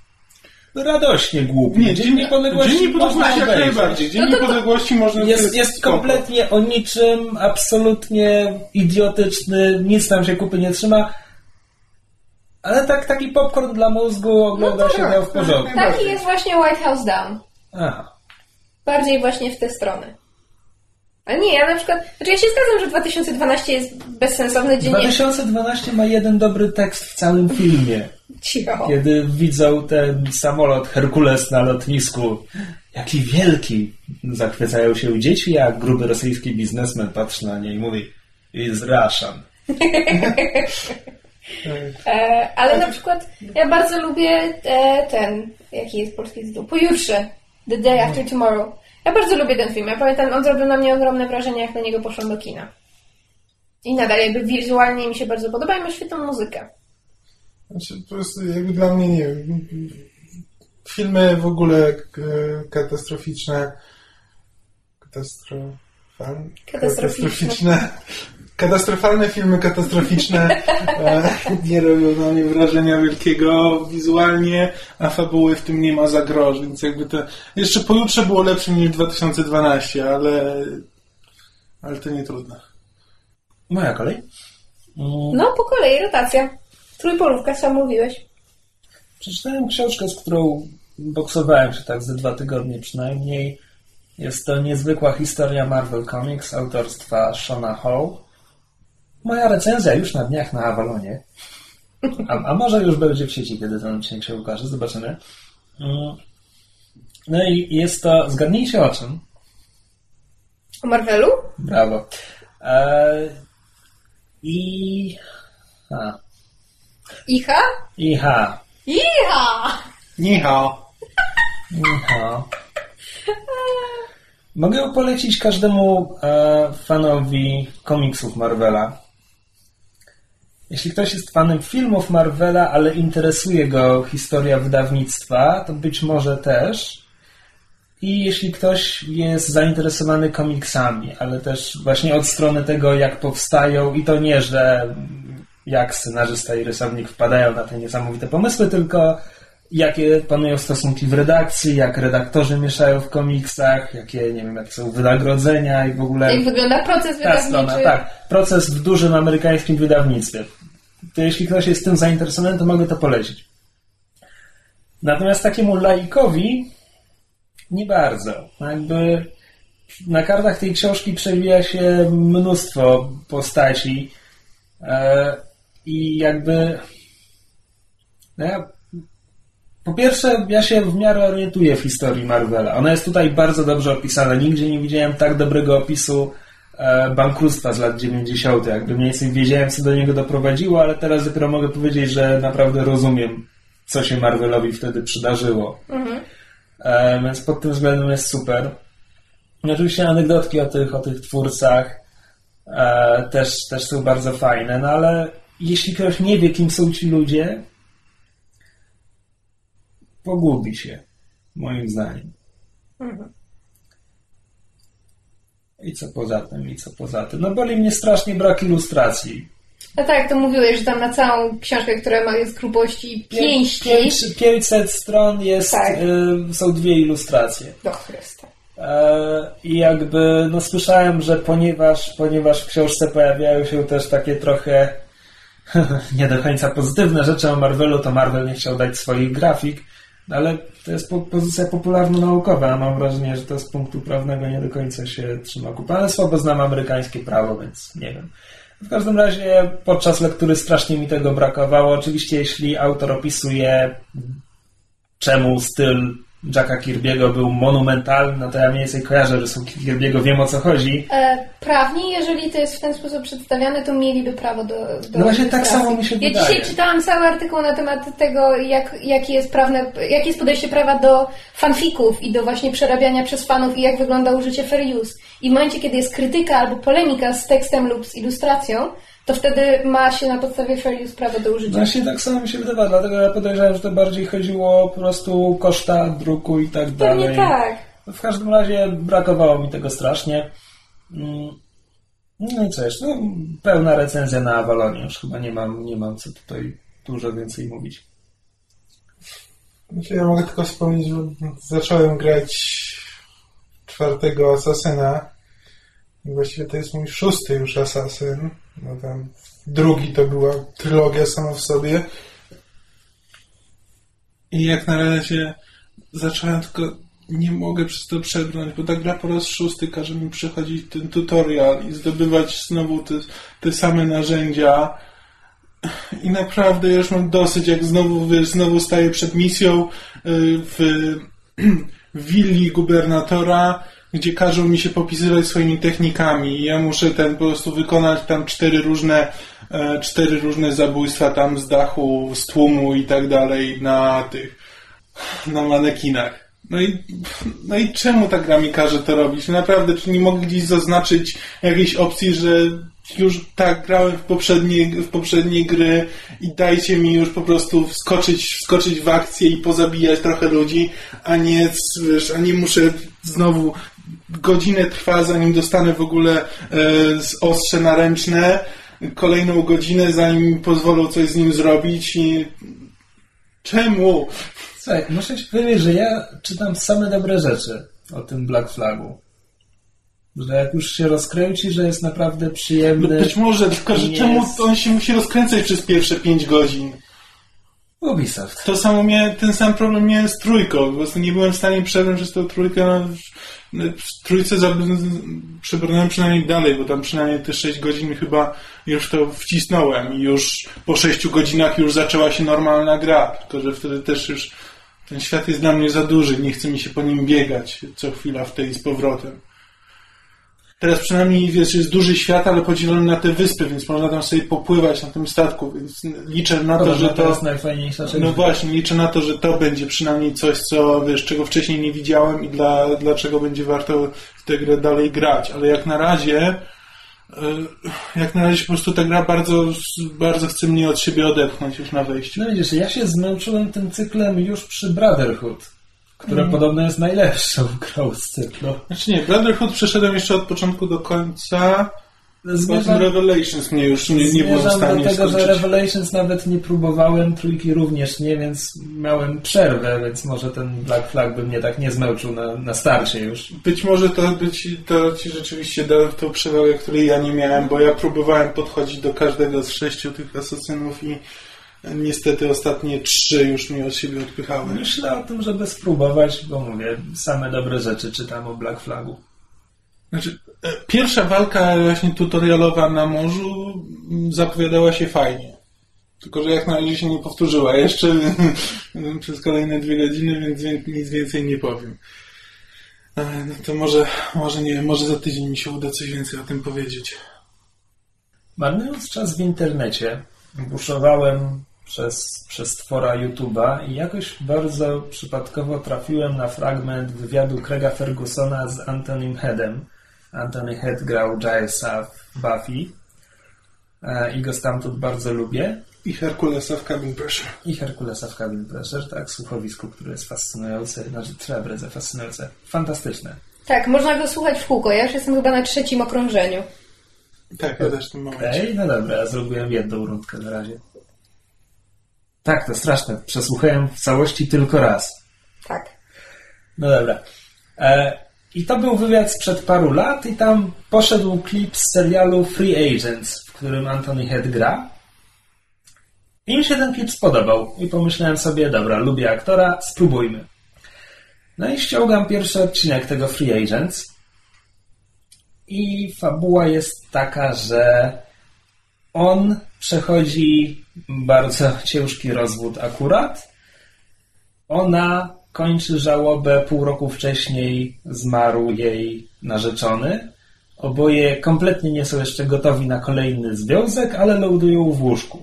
radośnie głupi. Nie, Dzień Niepodległości, Dzień Niepodległości można jak obejrzeć. najbardziej. Dzień No Niepodległości można Jest, jest spoko. kompletnie o niczym, absolutnie idiotyczny, nic tam się kupy nie trzyma. Ale tak, taki popcorn dla mózgu ogląda No się tak, w tak, porządku. tak. Taki jest właśnie White House Down. Aha. Bardziej właśnie w tę stronę. Ale nie, ja na przykład... Znaczy ja się zgadzam, że 2012 jest bezsensowny dzień. 2012 ma jeden dobry tekst w całym filmie. Cicho. Kiedy widzą ten samolot Herkules na lotnisku. Jaki wielki! Zachwycają się dzieci, a gruby rosyjski biznesmen patrzy na nie i mówi Is Russian. (laughs) E, ale na przykład ja bardzo lubię e, ten... Jaki jest polski tytuł? Pojutrze. The Day After Tomorrow. Ja bardzo lubię ten film. Ja pamiętam, on zrobił na mnie ogromne wrażenie, jak na niego poszłam do kina. I nadal jakby wizualnie mi się bardzo podoba i ma świetną muzykę. Znaczy, po prostu jakby dla mnie, nie wiem, filmy w ogóle e, katastroficzne, katastrofalne, Katastroficzne. Katastrofalne filmy katastroficzne e, (laughs) nie robią na mnie wrażenia wielkiego wizualnie, a fabuły w tym nie ma za grosz, więc jakby to, jeszcze pojutrze było lepsze niż 2012, ale, ale to nie trudno. Moja kolej. Mm, No, po kolei rotacja. Trójpolówka, co mówiłeś. Przeczytałem książkę, z którą boksowałem się tak ze dwa tygodnie przynajmniej. Jest to niezwykła historia Marvel Comics autorstwa Shona Hall. Moja recenzja już na dniach na Avalonie. A, a może już będzie w sieci, kiedy ten odcinek się ukaże. Zobaczymy. Mm. No i jest to... Zgadnijcie o czym. O Marvelu? Brawo. E, I... A. Icha? Iha. Iha! Niha. Aha. Mogę polecić każdemu e, fanowi komiksów Marvela. Jeśli ktoś jest fanem filmów Marvela, ale interesuje go historia wydawnictwa, to być może też. I jeśli ktoś jest zainteresowany komiksami, ale też właśnie od strony tego, jak powstają, i to nie, że jak scenarzysta i rysownik wpadają na te niesamowite pomysły, tylko jakie panują stosunki w redakcji, jak redaktorzy mieszają w komiksach, jakie, nie wiem, jakie są wynagrodzenia i w ogóle... Jak wygląda proces Ta wydawniczy. strona, tak. Proces w dużym amerykańskim wydawnictwie. To jeśli ktoś jest tym zainteresowany, to mogę to polecić. Natomiast takiemu laikowi nie bardzo. Jakby na kartach tej książki przewija się mnóstwo postaci e, i jakby no ja, po pierwsze ja się w miarę orientuję w historii Marvela. Ona jest tutaj bardzo dobrze opisana. Nigdzie nie widziałem tak dobrego opisu e, bankructwa z lat 90. Jakby mniej więcej wiedziałem, co do niego doprowadziło, ale teraz dopiero mogę powiedzieć, że naprawdę rozumiem, co się Marvelowi wtedy przydarzyło. E, więc pod tym względem jest super. I oczywiście anegdotki o tych, o tych twórcach e, też, też są bardzo fajne, no ale jeśli ktoś nie wie, kim są ci ludzie, pogubi się, moim zdaniem. I co poza tym, i co poza tym. No boli mnie strasznie brak ilustracji. No tak, to mówiłeś, że tam na całą książkę, która ma jest grubości pięści. Pięć- 500 stron jest, Tak. y, są dwie ilustracje. Do Chrysta. E, I jakby, no słyszałem, że ponieważ, ponieważ w książce pojawiają się też takie trochę (laughs) nie do końca pozytywne rzeczy o Marvelu, to Marvel nie chciał dać swoich grafik, ale to jest po, pozycja popularno-naukowa, a mam wrażenie, że to z punktu prawnego nie do końca się trzyma kupy, ale słabo znam amerykańskie prawo, więc nie wiem. W każdym razie podczas lektury strasznie mi tego brakowało. Oczywiście jeśli autor opisuje czemu styl Jacka Kirby'ego był monumentalny, no to ja mniej więcej kojarzę rysunki Kirby'ego, wiem o co chodzi. E, prawni, jeżeli to jest w ten sposób przedstawiane, to mieliby prawo do. do No właśnie tak samo mi się Ja wydaje. dzisiaj czytałam cały artykuł na temat tego, jak, jakie jest prawne, jakie jest podejście prawa do fanfików i do właśnie przerabiania przez fanów i jak wygląda użycie fair use. I w momencie, kiedy jest krytyka albo polemika z tekstem lub z ilustracją, to wtedy ma się na podstawie fair use prawo do użycia. Właśnie tak samo mi się wydawa, dlatego ja podejrzewam, że to bardziej chodziło po prostu koszta druku i tak dalej. Pewnie tak. W każdym razie brakowało mi tego strasznie. Mm. No i cóż, no, pełna recenzja na Avalonie, już chyba nie mam, nie mam co tutaj dużo więcej mówić. Znaczy, ja mogę tylko wspomnieć, że zacząłem grać czwartego Asasyna. I właściwie to jest mój szósty już Asasyn. No tam drugi to była trylogia sama w sobie. I jak na razie zacząłem tylko nie mogę przez to przebrnąć, bo ta gra po raz szósty każe mi przechodzić ten tutorial i zdobywać znowu te, te same narzędzia. I naprawdę już mam dosyć, jak znowu, znowu staję przed misją y, w, w (clears throat) willi gubernatora, gdzie każą mi się popisywać swoimi technikami. Ja muszę ten po prostu wykonać tam cztery różne, e, cztery różne zabójstwa tam z dachu, z tłumu i tak dalej na tych, na manekinach. No i, no i czemu ta gra mi każe to robić? Naprawdę, czy nie mogę gdzieś zaznaczyć jakiejś opcji, że już tak grałem w poprzednie, w poprzednie gry i dajcie mi już po prostu wskoczyć, wskoczyć w akcję i pozabijać trochę ludzi, a nie, wiesz, a nie muszę znowu godzinę trwa, zanim dostanę w ogóle e, z ostrze naręczne, kolejną godzinę, zanim pozwolą coś z nim zrobić i czemu? Słuchaj, muszę ci powiedzieć, że ja czytam same dobre rzeczy o tym Black Flagu. Że jak już się rozkręci, że jest naprawdę No przyjemny. być może, tylko że czemu jest- on się musi rozkręcać przez pierwsze pięć godzin? Ubisoft. To samo miałem, ten sam problem miałem z trójką. Po prostu nie byłem w stanie przebrnąć przez tą trójkę. No, w- trójce przebrnąłem przynajmniej dalej, bo tam przynajmniej te 6 godzin chyba już to wcisnąłem i już po 6 godzinach już zaczęła się normalna gra. Tylko, że wtedy też już ten świat jest dla mnie za duży, nie chce mi się po nim biegać co chwila w tej z powrotem. Teraz przynajmniej wiesz, jest duży świat, ale podzielony na te wyspy, więc można tam sobie popływać na tym statku, więc liczę na to, że to to... jest najfajniejsza rzecz. No właśnie, liczę na to, że to będzie przynajmniej coś, co wiesz, czego wcześniej nie widziałem i dla, dlaczego będzie warto w tę grę dalej grać. Ale jak na razie, e, jak na razie po prostu ta gra bardzo, bardzo chce mnie od siebie odepchnąć już na wejściu. No widzisz, ja się zmęczyłem tym cyklem już przy Brotherhood, w które podobno jest najlepszą grą z cyklu. Znaczy nie, Brotherhood przeszedłem jeszcze od początku do końca. Zmierzam, Revelations mnie już nie, nie było w stanie do tego, że skończyć. Revelations nawet nie próbowałem, trójki również nie, więc miałem przerwę, więc może ten Black Flag by mnie tak nie zmęczył na, na starcie już. Być może to, by ci, to ci rzeczywiście dało tą przewagę, której ja nie miałem, bo ja próbowałem podchodzić do każdego z sześciu tych asasynów i niestety ostatnie trzy już mnie od siebie odpychały. Myślę o tym, żeby spróbować, bo mówię, same dobre rzeczy czytam o Black Flagu. Znaczy, e, pierwsza walka właśnie tutorialowa na morzu m, zapowiadała się fajnie. Tylko, że jak na razie się nie powtórzyła jeszcze (laughs) przez kolejne dwie godziny, więc nic więcej nie powiem. E, No to może, może nie może za tydzień mi się uda coś więcej o tym powiedzieć. Marnując czas w internecie, buszowałem przez, przez twora YouTube'a i jakoś bardzo przypadkowo trafiłem na fragment wywiadu Craiga Fergusona z Antonym Headem. Antony Head grał Gilesa w Buffy e, i go stamtąd bardzo lubię. I Herkulesa w Cabin Pressure. I Herkulesa w Cabin Pressure, tak, słuchowisku, które jest fascynujące, znaczy Trebredze fascynujące. Fantastyczne. Tak, można go słuchać w kółko. Ja już jestem chyba na trzecim okrążeniu. Tak, ja też w tym momencie. Okej, no dobra, ja zrobiłem jedną rundkę na razie. Tak, to straszne. Przesłuchałem w całości tylko raz. Tak. No dobra. E, I to był wywiad sprzed paru lat i tam poszedł klip z serialu Free Agents, w którym Anthony Head gra. I mi się ten klip spodobał. I pomyślałem sobie, dobra, lubię aktora, spróbujmy. No i ściągam pierwszy odcinek tego Free Agents. I fabuła jest taka, że on przechodzi bardzo ciężki rozwód akurat. Ona kończy żałobę pół roku wcześniej zmarł jej narzeczony. Oboje kompletnie nie są jeszcze gotowi na kolejny związek, ale lądują w łóżku.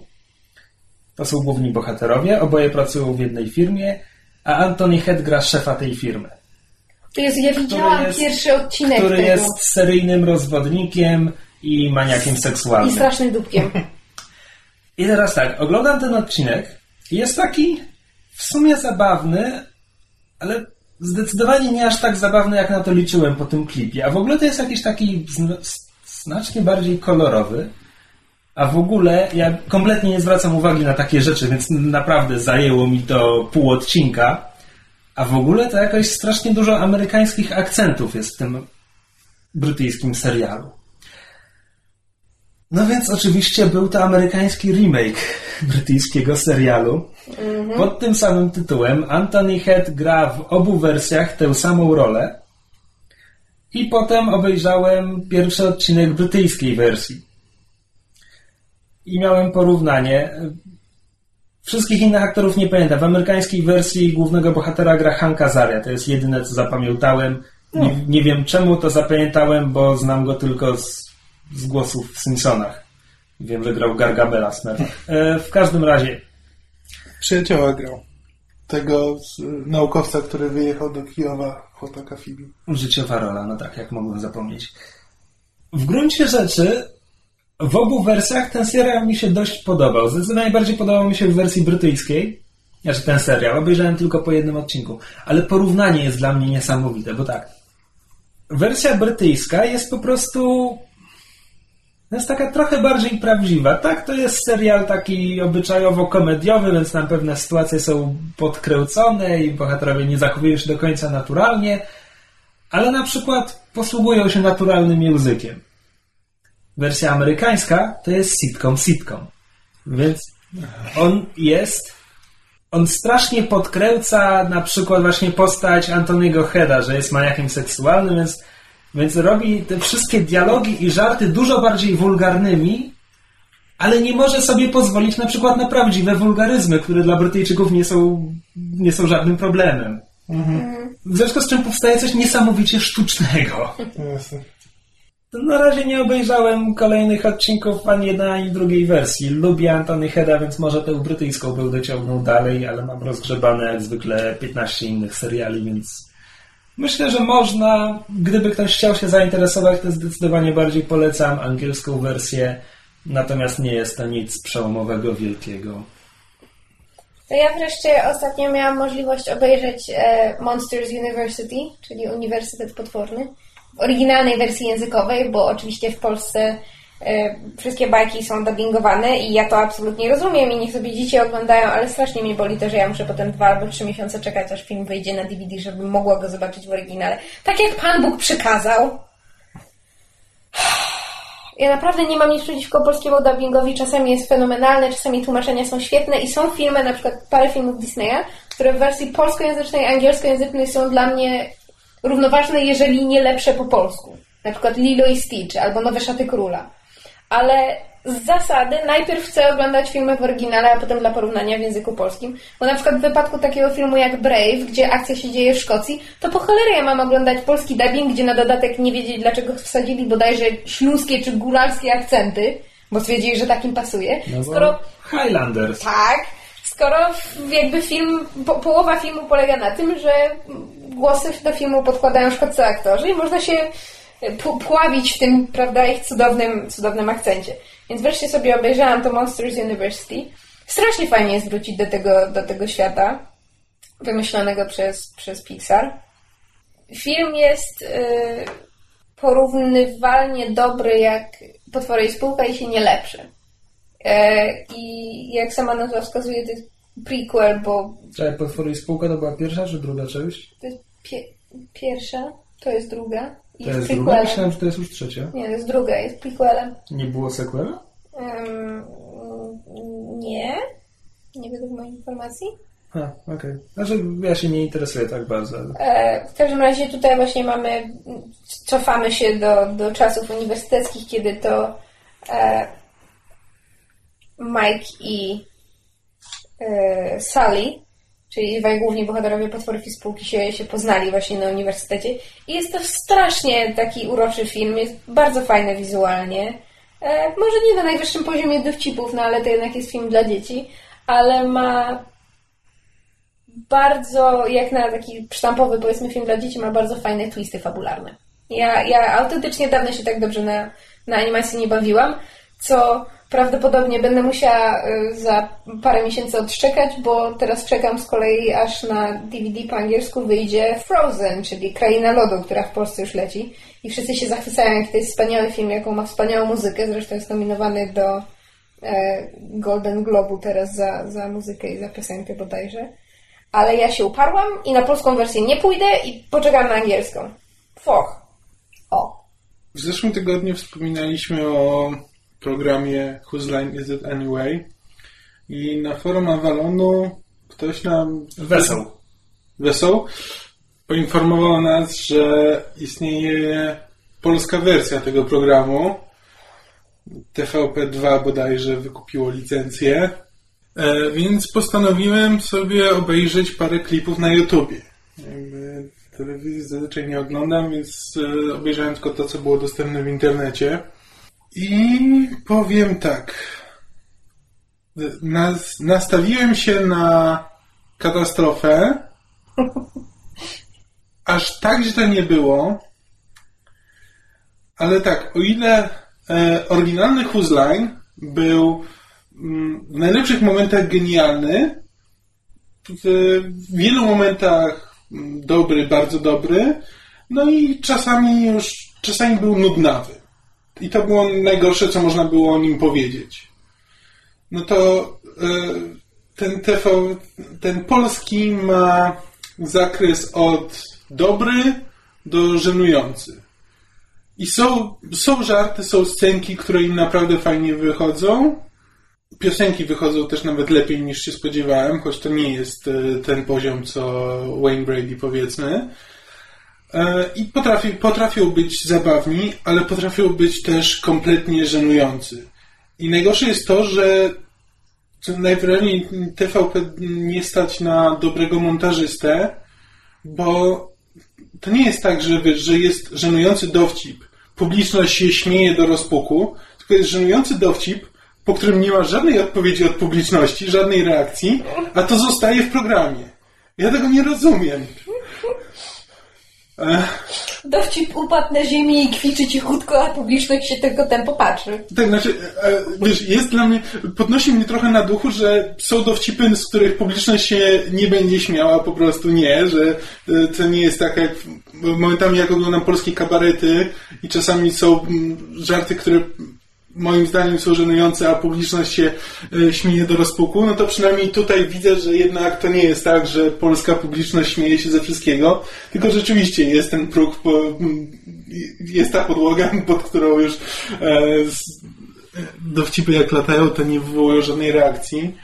To są główni bohaterowie, oboje pracują w jednej firmie, a Anthony Head gra szefa tej firmy To jest, ja widziałam jest- pierwszy odcinek który tego. jest seryjnym rozwodnikiem i maniakiem I seksualnym. strasznym dupkiem. I teraz tak, oglądam ten odcinek i jest taki w sumie zabawny, ale zdecydowanie nie aż tak zabawny, jak na to liczyłem po tym klipie. A w ogóle to jest jakiś taki zn- znacznie bardziej kolorowy. A w ogóle ja kompletnie nie zwracam uwagi na takie rzeczy, więc naprawdę zajęło mi to pół odcinka. A w ogóle to jakoś strasznie dużo amerykańskich akcentów jest w tym brytyjskim serialu. No więc oczywiście był to amerykański remake brytyjskiego serialu. Pod tym samym tytułem Anthony Head gra w obu wersjach tę samą rolę. I potem obejrzałem pierwszy odcinek brytyjskiej wersji. I miałem porównanie. Wszystkich innych aktorów nie pamiętam. W amerykańskiej wersji głównego bohatera gra Hank Azaria. To jest jedyne, co zapamiętałem. Nie, nie wiem czemu to zapamiętałem, bo znam go tylko z, z głosów w Simpsonach. Wiem, że grał Gargamela Smith. E, w każdym razie, Przyjacioła grał. Tego naukowca, który wyjechał do Kijowa, chłopaka Fibi. Życiowa rola, no tak, jak mogłem zapomnieć. W gruncie rzeczy w obu wersjach ten serial mi się dość podobał. Zdecydowanie bardziej podobał mi się w wersji brytyjskiej. Znaczy ten serial, obejrzałem tylko po jednym odcinku. Ale porównanie jest dla mnie niesamowite, bo tak. Wersja brytyjska jest po prostu... Jest taka trochę bardziej prawdziwa. Tak, to jest serial taki obyczajowo-komediowy, więc tam pewne sytuacje są podkręcone i bohaterowie nie zachowują się do końca naturalnie, ale na przykład posługują się naturalnym językiem. Wersja amerykańska to jest sitcom sitcom. Więc on jest. On strasznie podkręca na przykład właśnie postać Antoniego Heda, że jest maniakiem seksualnym, więc, więc robi te wszystkie dialogi i żarty dużo bardziej wulgarnymi, ale nie może sobie pozwolić na przykład na prawdziwe wulgaryzmy, które dla Brytyjczyków nie są, nie są żadnym problemem. W związku z czym powstaje coś niesamowicie sztucznego. Jasne. Na razie nie obejrzałem kolejnych odcinków ani jednej, ani drugiej wersji. Lubię Antony Heda, więc może tę brytyjską bym dociągnął dalej, ale mam rozgrzebane jak zwykle 15 innych seriali, więc myślę, że można, gdyby ktoś chciał się zainteresować, to zdecydowanie bardziej polecam angielską wersję, natomiast nie jest to nic przełomowego, wielkiego. To ja wreszcie ostatnio miałam możliwość obejrzeć e, Monsters University, czyli Uniwersytet Potworny, w oryginalnej wersji językowej, bo oczywiście w Polsce wszystkie bajki są dubbingowane i ja to absolutnie rozumiem i niech sobie dzieci oglądają, ale strasznie mnie boli to, że ja muszę potem dwa albo trzy miesiące czekać, aż film wyjdzie na DVD, żebym mogła go zobaczyć w oryginale. Tak jak Pan Bóg przykazał. Ja naprawdę nie mam nic przeciwko polskiemu dubbingowi. Czasami jest fenomenalne, czasami tłumaczenia są świetne i są filmy, na przykład parę filmów Disneya, które w wersji polskojęzycznej, angielskojęzycznej są dla mnie równoważne, jeżeli nie lepsze po polsku. Na przykład Lilo i Stitch albo Nowe Szaty Króla. Ale z zasady najpierw chcę oglądać filmy w oryginale, a potem dla porównania w języku polskim. Bo na przykład w wypadku takiego filmu jak Brave, gdzie akcja się dzieje w Szkocji, to po cholerę ja mam oglądać polski dubbing, gdzie na dodatek nie wiedzieć dlaczego wsadzili bodajże śląskie czy góralskie akcenty, bo stwierdzili, że takim pasuje. No Skoro Highlanders. tak, skoro jakby film, po, połowa filmu polega na tym, że głosy do filmu podkładają szkoccy aktorzy i można się pławić w tym, prawda, ich cudownym, cudownym akcencie. Więc wreszcie sobie obejrzałam to Monsters University. Strasznie fajnie jest wrócić do tego, do tego świata wymyślonego przez, przez Pixar. Film jest y, porównywalnie dobry jak Potwory i Spółka i się nie lepszy. E, I jak sama nazwa wskazuje, to jest prequel, bo Czekaj, Potwory i Spółka to była pierwsza czy druga część? to jest pie- pierwsza, to jest druga To jest jest druga? prequelem. Myślałem, że to jest już trzecia. Nie, to jest druga, jest prequelem. Nie było sequela? Em, nie, nie według moich informacji. Ha, okej. Znaczy, ja się nie interesuję tak bardzo. ale- E, w każdym razie tutaj właśnie mamy, cofamy się do, do czasów uniwersyteckich, kiedy to e, Mike i e, Sally, czyli dwaj główni bohaterowie potworów i spółki się, się poznali właśnie na uniwersytecie. I jest to strasznie taki uroczy film, jest bardzo fajny wizualnie. E, może nie na najwyższym poziomie dowcipów, no ale to jednak jest film dla dzieci, ale ma bardzo, jak na taki sztampowy, powiedzmy, film dla dzieci, ma bardzo fajne twisty fabularne. Ja, ja autentycznie dawno się tak dobrze na, na animacji nie bawiłam, co prawdopodobnie będę musiała y, za parę miesięcy odszczekać, bo teraz czekam z kolei, aż na DVD po angielsku wyjdzie Frozen, czyli Kraina Lodu, która w Polsce już leci. I wszyscy się zachwycają, jaki to jest wspaniały film, jaką ma wspaniałą muzykę. Zresztą jest nominowany do e, Golden Globu teraz za, za muzykę i za piosenkę bodajże. Ale ja się uparłam i na polską wersję nie pójdę i poczekam na angielską. Foch. O. W zeszłym tygodniu wspominaliśmy o programie Whose Line Is It Anyway? I na forum Avalonu ktoś nam... Wesoł. Wesoł poinformował nas, że istnieje polska wersja tego programu. TVP2 bodajże wykupiło licencję. E, więc postanowiłem sobie obejrzeć parę klipów na YouTubie. Jakby telewizji zazwyczaj nie oglądam, więc e, obejrzałem tylko to, co było dostępne w internecie. I powiem tak. Nas, nastawiłem się na katastrofę. (laughs) Aż tak źle nie było. Ale tak, o ile e, oryginalny Whose Line był mm, w najlepszych momentach genialny, w wielu momentach mm, dobry, bardzo dobry, no i czasami już, czasami był nudnawy. I to było najgorsze, co można było o nim powiedzieć. No to e, ten TV, ten polski ma zakres od dobry do żenujący. I są, są żarty, są scenki, które im naprawdę fajnie wychodzą. Piosenki wychodzą też nawet lepiej niż się spodziewałem, choć to nie jest e, ten poziom, co Wayne Brady powiedzmy. E, I potrafi, potrafią być zabawni, ale potrafią być też kompletnie żenujący. I najgorsze jest to, że najwyraźniej TVP nie stać na dobrego montażystę, bo to nie jest tak, że, że jest żenujący dowcip. Publiczność się śmieje do rozpuku, tylko jest żenujący dowcip, po którym nie ma żadnej odpowiedzi od publiczności, żadnej reakcji, a to zostaje w programie. Ja tego nie rozumiem. Dowcip upadł na ziemię i kwiczy cichutko, a publiczność się tylko ten popatrzy. Tak, znaczy, e, wiesz, jest dla mnie, podnosi mnie trochę na duchu, że są dowcipy, z których publiczność się nie będzie śmiała, po prostu nie, że e, to nie jest tak jak, momentami jak oglądam polskie kabarety i czasami są mm, żarty, które moim zdaniem są żenujące, a publiczność się e, śmieje do rozpuku, no to przynajmniej tutaj widzę, że jednak to nie jest tak, że polska publiczność śmieje się ze wszystkiego, tylko rzeczywiście jest ten próg, jest ta podłoga, (laughs) pod którą już e, z, dowcipy jak latają, to nie wywołują żadnej reakcji.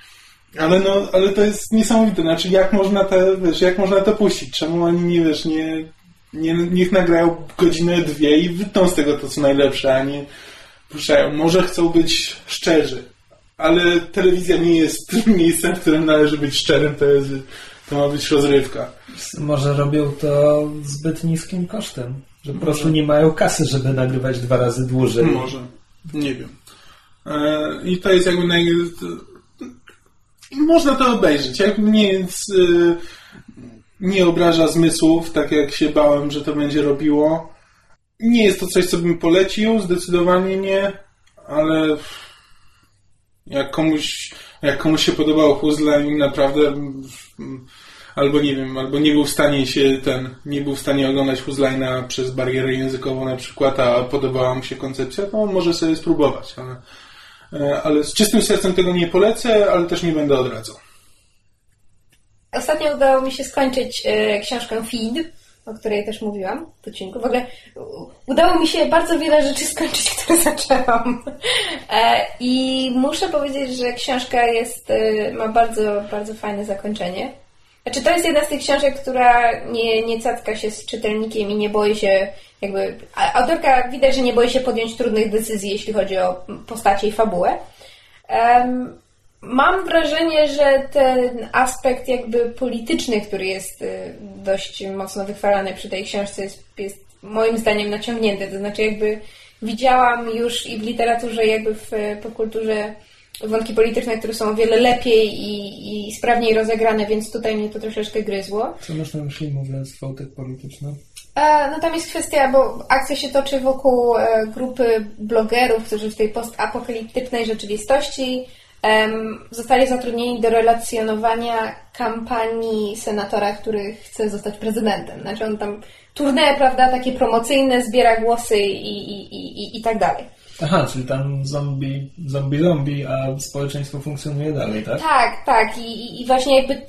Ale no, ale to jest niesamowite. Znaczy, jak można to, wiesz, jak można to puścić? Czemu oni nie, wiesz, nie, nie, niech nagrają godzinę, dwie i wytną z tego to, co najlepsze, a nie puszczają. Może chcą być szczerzy, ale telewizja nie jest (laughs) miejscem, w którym należy być szczerym, to, jest, to ma być rozrywka. Może robią to zbyt niskim kosztem, że po prostu nie mają kasy, żeby nagrywać dwa razy dłużej. Może. Nie wiem. E, I to jest jakby naj... Można to obejrzeć. Jak mnie e, nie obraża zmysłów, tak jak się bałem, że to będzie robiło. Nie jest to coś, co bym polecił, zdecydowanie nie, ale jak komuś, jak komuś się podobało puzzle i naprawdę albo nie wiem, albo nie był w stanie się ten, nie był w stanie oglądać puzzle'ina przez barierę językową na przykład, a podobała mu się koncepcja, to może sobie spróbować, ale, e, ale z czystym sercem tego nie polecę, ale też nie będę odradzał. Ostatnio udało mi się skończyć e, książkę Feed, o której też mówiłam w odcinku. W ogóle udało mi się bardzo wiele rzeczy skończyć, (laughs) które zaczęłam. E, I muszę powiedzieć, że książka jest, e, ma bardzo, bardzo fajne zakończenie. Znaczy, to jest jedna z tych książek, która nie, nie catka się z czytelnikiem i nie boi się, jakby. Autorka widać, że nie boi się podjąć trudnych decyzji, jeśli chodzi o postacie i fabułę. Mam wrażenie, że ten aspekt jakby polityczny, który jest y, dość mocno wychwalany przy tej książce, jest, jest moim zdaniem naciągnięty. To znaczy, jakby widziałam już i w literaturze, jakby w popkulturze wątki polityczne, które są o wiele lepiej i, i sprawniej rozegrane, więc tutaj mnie to troszeczkę gryzło. Co masz na myśli mówiąc wątek polityczny? E, no tam jest kwestia, bo akcja się toczy wokół e, grupy blogerów, którzy w tej postapokaliptycznej rzeczywistości zostali zatrudnieni do relacjonowania kampanii senatora, który chce zostać prezydentem. Znaczy on tam tournée, prawda, takie promocyjne, zbiera głosy i, i, i, i tak dalej. Aha, czyli tam zombie, zombie, zombie, a społeczeństwo funkcjonuje dalej, tak? Tak, tak. I, i właśnie jakby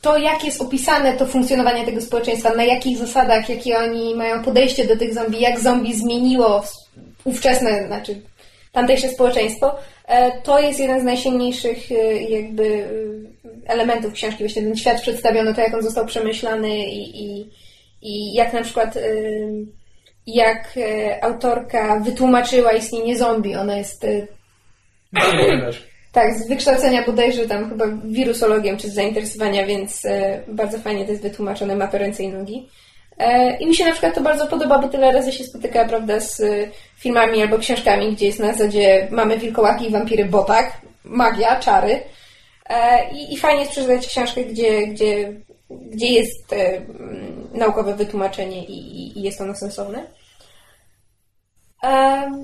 to, jak jest opisane to funkcjonowanie tego społeczeństwa, na jakich zasadach, jakie oni mają podejście do tych zombie, jak zombie zmieniło ówczesne, znaczy tamtejsze społeczeństwo, e, to jest jeden z najsilniejszych e, jakby e, elementów książki. Właśnie ten świat przedstawiony, to jak on został przemyślany i, i, i jak na przykład jak autorka wytłumaczyła istnienie zombie. Ona jest (clears throat) tak, z wykształcenia bodajże tam chyba wirusologiem czy z zainteresowania, więc bardzo fajnie to jest wytłumaczone, ma to ręce i nogi. E, I mi się na przykład to bardzo podoba, bo tyle razy się spotyka, prawda, z filmami albo książkami, gdzie jest na zasadzie mamy wilkołaki i wampiry, bo tak, magia, czary. E, I, i fajnie jest przeczytać książkę, gdzie, gdzie, gdzie jest e, naukowe wytłumaczenie i, i jest ono sensowne.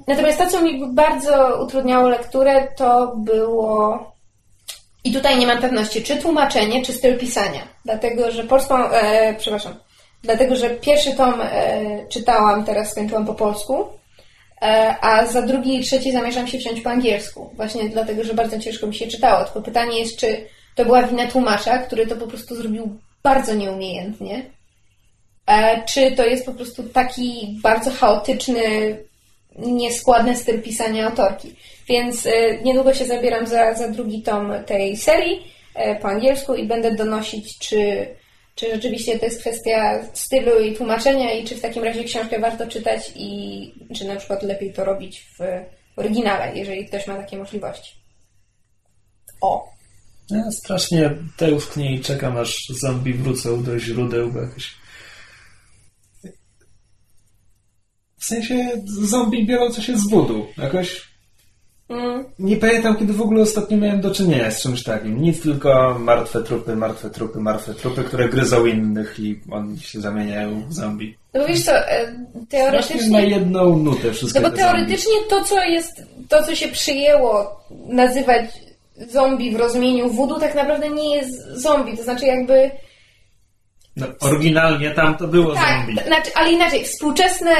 Natomiast to, co mi bardzo utrudniało lekturę, to było. I tutaj nie mam pewności, czy tłumaczenie, czy styl pisania. Dlatego, że polską. E, przepraszam. Dlatego, że pierwszy tom e, czytałam, teraz skończyłam po polsku, e, a za drugi i trzeci zamierzam się wziąć po angielsku. Właśnie dlatego, że bardzo ciężko mi się czytało. Tylko pytanie jest, czy to była wina tłumacza, który to po prostu zrobił bardzo nieumiejętnie, e, czy to jest po prostu taki bardzo chaotyczny, nieskładny styl pisania autorki. Więc niedługo się zabieram za, za drugi tom tej serii po angielsku i będę donosić, czy czy rzeczywiście to jest kwestia stylu i tłumaczenia i czy w takim razie książkę warto czytać i czy na przykład lepiej to robić w oryginale, jeżeli ktoś ma takie możliwości. O! Ja strasznie tęsknię i czekam, aż zombie wrócą do źródeł, bo jakoś... W sensie zombie biorą coś z wodu. Jakoś Mm. Nie pamiętam, kiedy w ogóle ostatnio miałem do czynienia z czymś takim. Nic tylko martwe trupy, martwe trupy, martwe trupy, które gryzą innych i oni się zamieniają w zombie. No bo wiesz co, e, Właśnie na teoretycznie... jedną nutę wszystko No bo teoretycznie to, co jest, to, co się przyjęło nazywać zombie w rozumieniu voodoo, tak naprawdę nie jest zombie. To znaczy jakby... No, oryginalnie tam to było Tak, zombie. znaczy, ale inaczej, współczesne,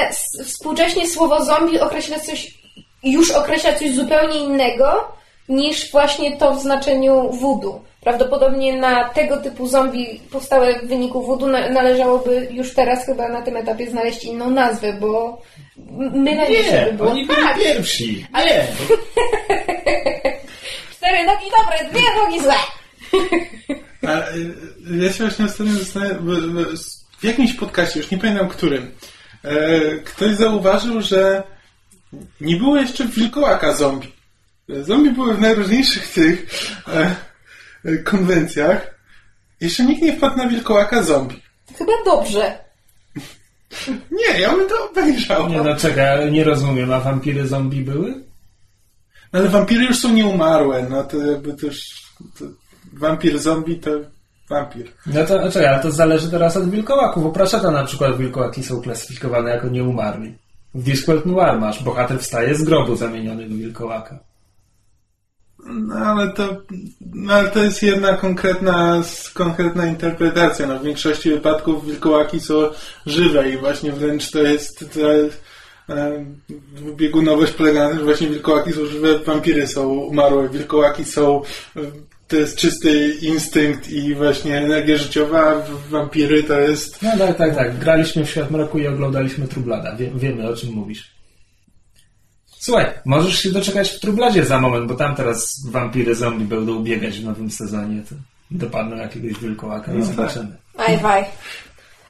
współcześnie słowo zombie określa coś, już określa coś zupełnie innego niż właśnie to w znaczeniu voodoo. Prawdopodobnie na tego typu zombie powstałe w wyniku voodoo na, należałoby już teraz chyba na tym etapie znaleźć inną nazwę, bo m- mylę mi się by Nie, było. oni byli tak, pierwsi. ale (laughs) cztery nogi dobre, dwie nogi złe. A, y, ja się właśnie ostatnio zastanawiam, w, w, w jakimś podcaście, już nie pamiętam którym, e, ktoś zauważył, że nie było jeszcze wilkołaka zombie. Zombie były w najróżniejszych tych e, e, konwencjach. Jeszcze nikt nie wpadł na wilkołaka zombie. Chyba dobrze. Nie, ja bym to obejrzał. Nie no czekaj, nie rozumiem, a wampiry zombie były? No, ale wampiry już są nieumarłe, no to jakby też... To, wampir zombie to wampir. No to a czekaj, ale to zależy teraz od wilkołaków. U Pratchetta na przykład wilkołaki są klasyfikowane jako nieumarli. W Discworld Noir masz, bohater wstaje z grobu zamieniony w wilkołaka. No ale to, no, ale to jest jedna konkretna, konkretna interpretacja. No, w większości wypadków wilkołaki są żywe i właśnie wręcz to jest to, e, biegunowość polega na tym, że właśnie wilkołaki są żywe, wampiry są umarłe, wilkołaki są e, to jest czysty instynkt i właśnie energia życiowa, wampiry to jest No tak, tak, tak. Graliśmy w Świat Mroku i oglądaliśmy Trublada. Wie, wiemy o czym mówisz. Słuchaj, możesz się doczekać w Trubladzie za moment, bo tam teraz wampiry zombie będą biegać w nowym sezonie. To dopadną jakiegoś wilkołaka i No zobaczymy. Aj, waj.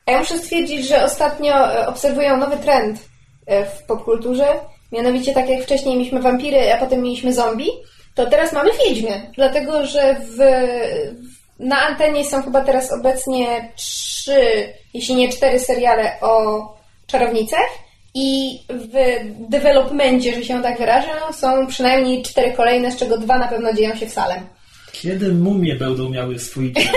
A ja muszę stwierdzić, że ostatnio e, obserwuję nowy trend e, w popkulturze. Mianowicie, tak jak wcześniej mieliśmy wampiry, a potem mieliśmy zombie, to teraz mamy wiedźmie. Dlatego, że w, na antenie są chyba teraz obecnie trzy, jeśli nie cztery seriale o czarownicach. I w developmencie, że się tak wyrażę, są przynajmniej cztery kolejne, z czego dwa na pewno dzieją się w Salem. Kiedy mumie będą miały swój dzień?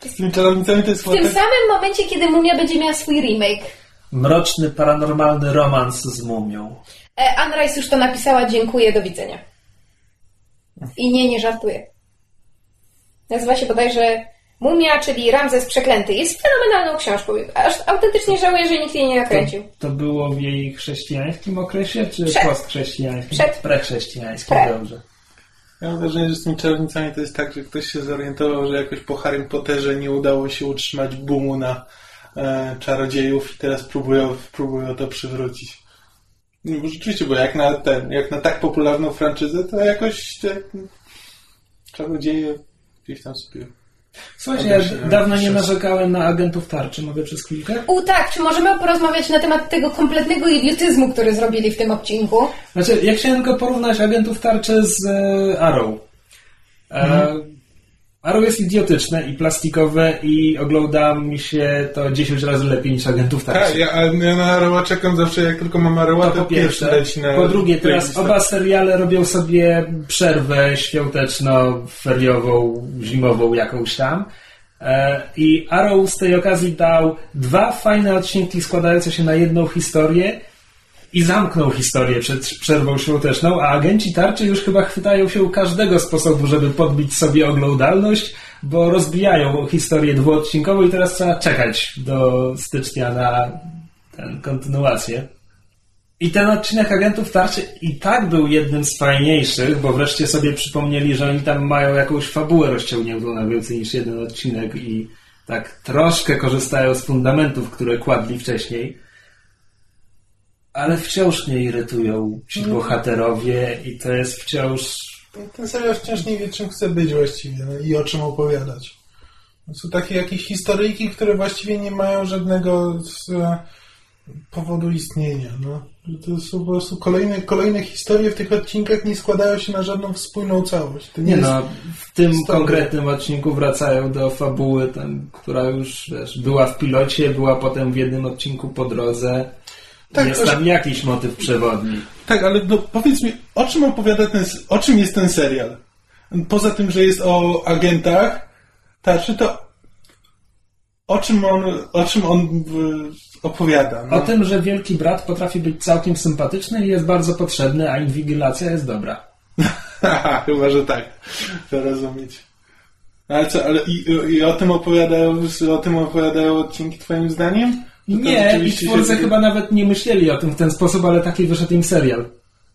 z (laughs) tymi czarownicami to jest W tym samym momencie, kiedy Mumia będzie miała swój remake. Mroczny, paranormalny romans z mumią. E, Anne Rice już to napisała, dziękuję, do widzenia. I nie, nie żartuję. Nazywa się bodajże Mumia, czyli Ramzes Przeklęty. Jest fenomenalną książką. Aż autentycznie żałuję, że nikt jej nie nakręcił. To było w jej chrześcijańskim okresie, czy Przed. postchrześcijańskim? Przed. Prechrześcijańskim, Pre. dobrze. Ja mam wrażenie, że z tymi czarownicami to jest tak, że ktoś się zorientował, że jakoś po Harrym Potterze nie udało się utrzymać boomu na e, czarodziejów i teraz próbują, próbują to przywrócić. No, bo rzeczywiście, bo jak na ten, jak na tak popularną franczyzę, to jakoś te czarodzieje gdzieś tam sobie. Słuchajcie, ja dawno nie narzekałem na agentów tarczy. Mogę przez chwilkę? U tak, czy możemy porozmawiać na temat tego kompletnego idiotyzmu, który zrobili w tym odcinku? Znaczy, ja chciałem tylko porównać agentów tarczy z e, Arrow. E, Arrow jest idiotyczne i plastikowe i ogląda mi się to 10 razy lepiej niż agentów tarczy. Tak, ja, ja na Aroła czekam zawsze, jak tylko mam Aroła, To to, po pierwszy pierwsze. leci na Po drugie, teraz oba seriale robią sobie przerwę świąteczno-feriową, zimową jakąś tam. E, I Arrow z tej okazji dał dwa fajne odcinki składające się na jedną historię i zamknął historię przed przerwą świąteczną, a agenci tarczy już chyba chwytają się każdego sposobu, żeby podbić sobie oglądalność, bo rozbijają historię dwuodcinkową i teraz trzeba czekać do stycznia na tę kontynuację. I ten odcinek Agentów Tarczy i tak był jednym z fajniejszych, bo wreszcie sobie przypomnieli, że oni tam mają jakąś fabułę rozciągniętą na więcej niż jeden odcinek i tak troszkę korzystają z fundamentów, które kładli wcześniej. Ale wciąż mnie irytują ci bohaterowie i to jest wciąż... Ten serial wciąż nie wie, czym chce być właściwie no, i o czym opowiadać. Są takie jakieś historyjki, które właściwie nie mają żadnego e, powodu istnienia. No. To są po prostu kolejne, kolejne historie w tych odcinkach nie składają się na żadną wspólną całość. To nie, Nie no, w tym historia. konkretnym odcinku wracają do fabuły, tam, która już wiesz, była w pilocie, była potem w jednym odcinku po drodze. Tak, jest tam jakiś motyw przewodni. Tak, ale no, powiedz mi, o czym opowiada ten, o czym jest ten serial? Poza tym, że jest o agentach tarczy, to o czym on, o czym on opowiada? No? O tym, że Wielki Brat potrafi być całkiem sympatyczny i jest bardzo potrzebny, a inwigilacja jest dobra. (laughs) Chyba, że tak. To rozumieć. Ale co, ale i, i o tym opowiadają, o tym opowiadają odcinki twoim zdaniem? To to Nie, i twórcy się- chyba nawet nie myśleli o tym w ten sposób, ale taki wyszedł im serial.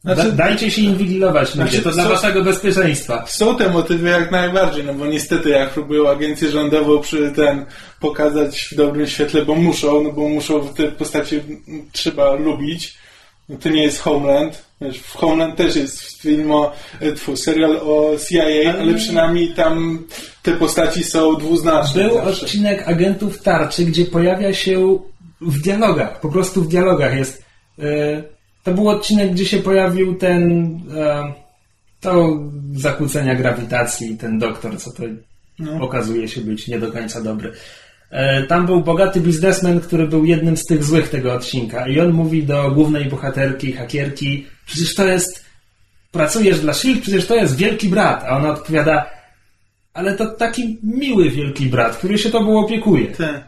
Znaczy- Da, dajcie się inwigilować, ludzie, Znaczy, to dla co- waszego bezpieczeństwa. Są te motywy jak najbardziej, no bo niestety jak próbują agencję rządową przy ten pokazać w dobrym świetle, bo muszą, no bo muszą te postacie trzeba lubić. No to nie jest Homeland. Wiesz, w Homeland też jest film o, e, tfu, serial o CIA, ale przynajmniej tam te postaci są dwuznaczne. Był zawsze. odcinek agentów tarczy, gdzie pojawia się w dialogach, po prostu w dialogach jest. e, to był odcinek, gdzie się pojawił ten. e, to zakłócenia grawitacji, ten doktor, co to No. okazuje się być nie do końca dobry. E, Tam był bogaty biznesmen, który był jednym z tych złych tego odcinka i on mówi do głównej bohaterki, hakierki, przecież to jest, pracujesz dla SHIELD, przecież to jest wielki brat, a ona odpowiada, ale to taki miły wielki brat, który się tobą opiekuje. Te.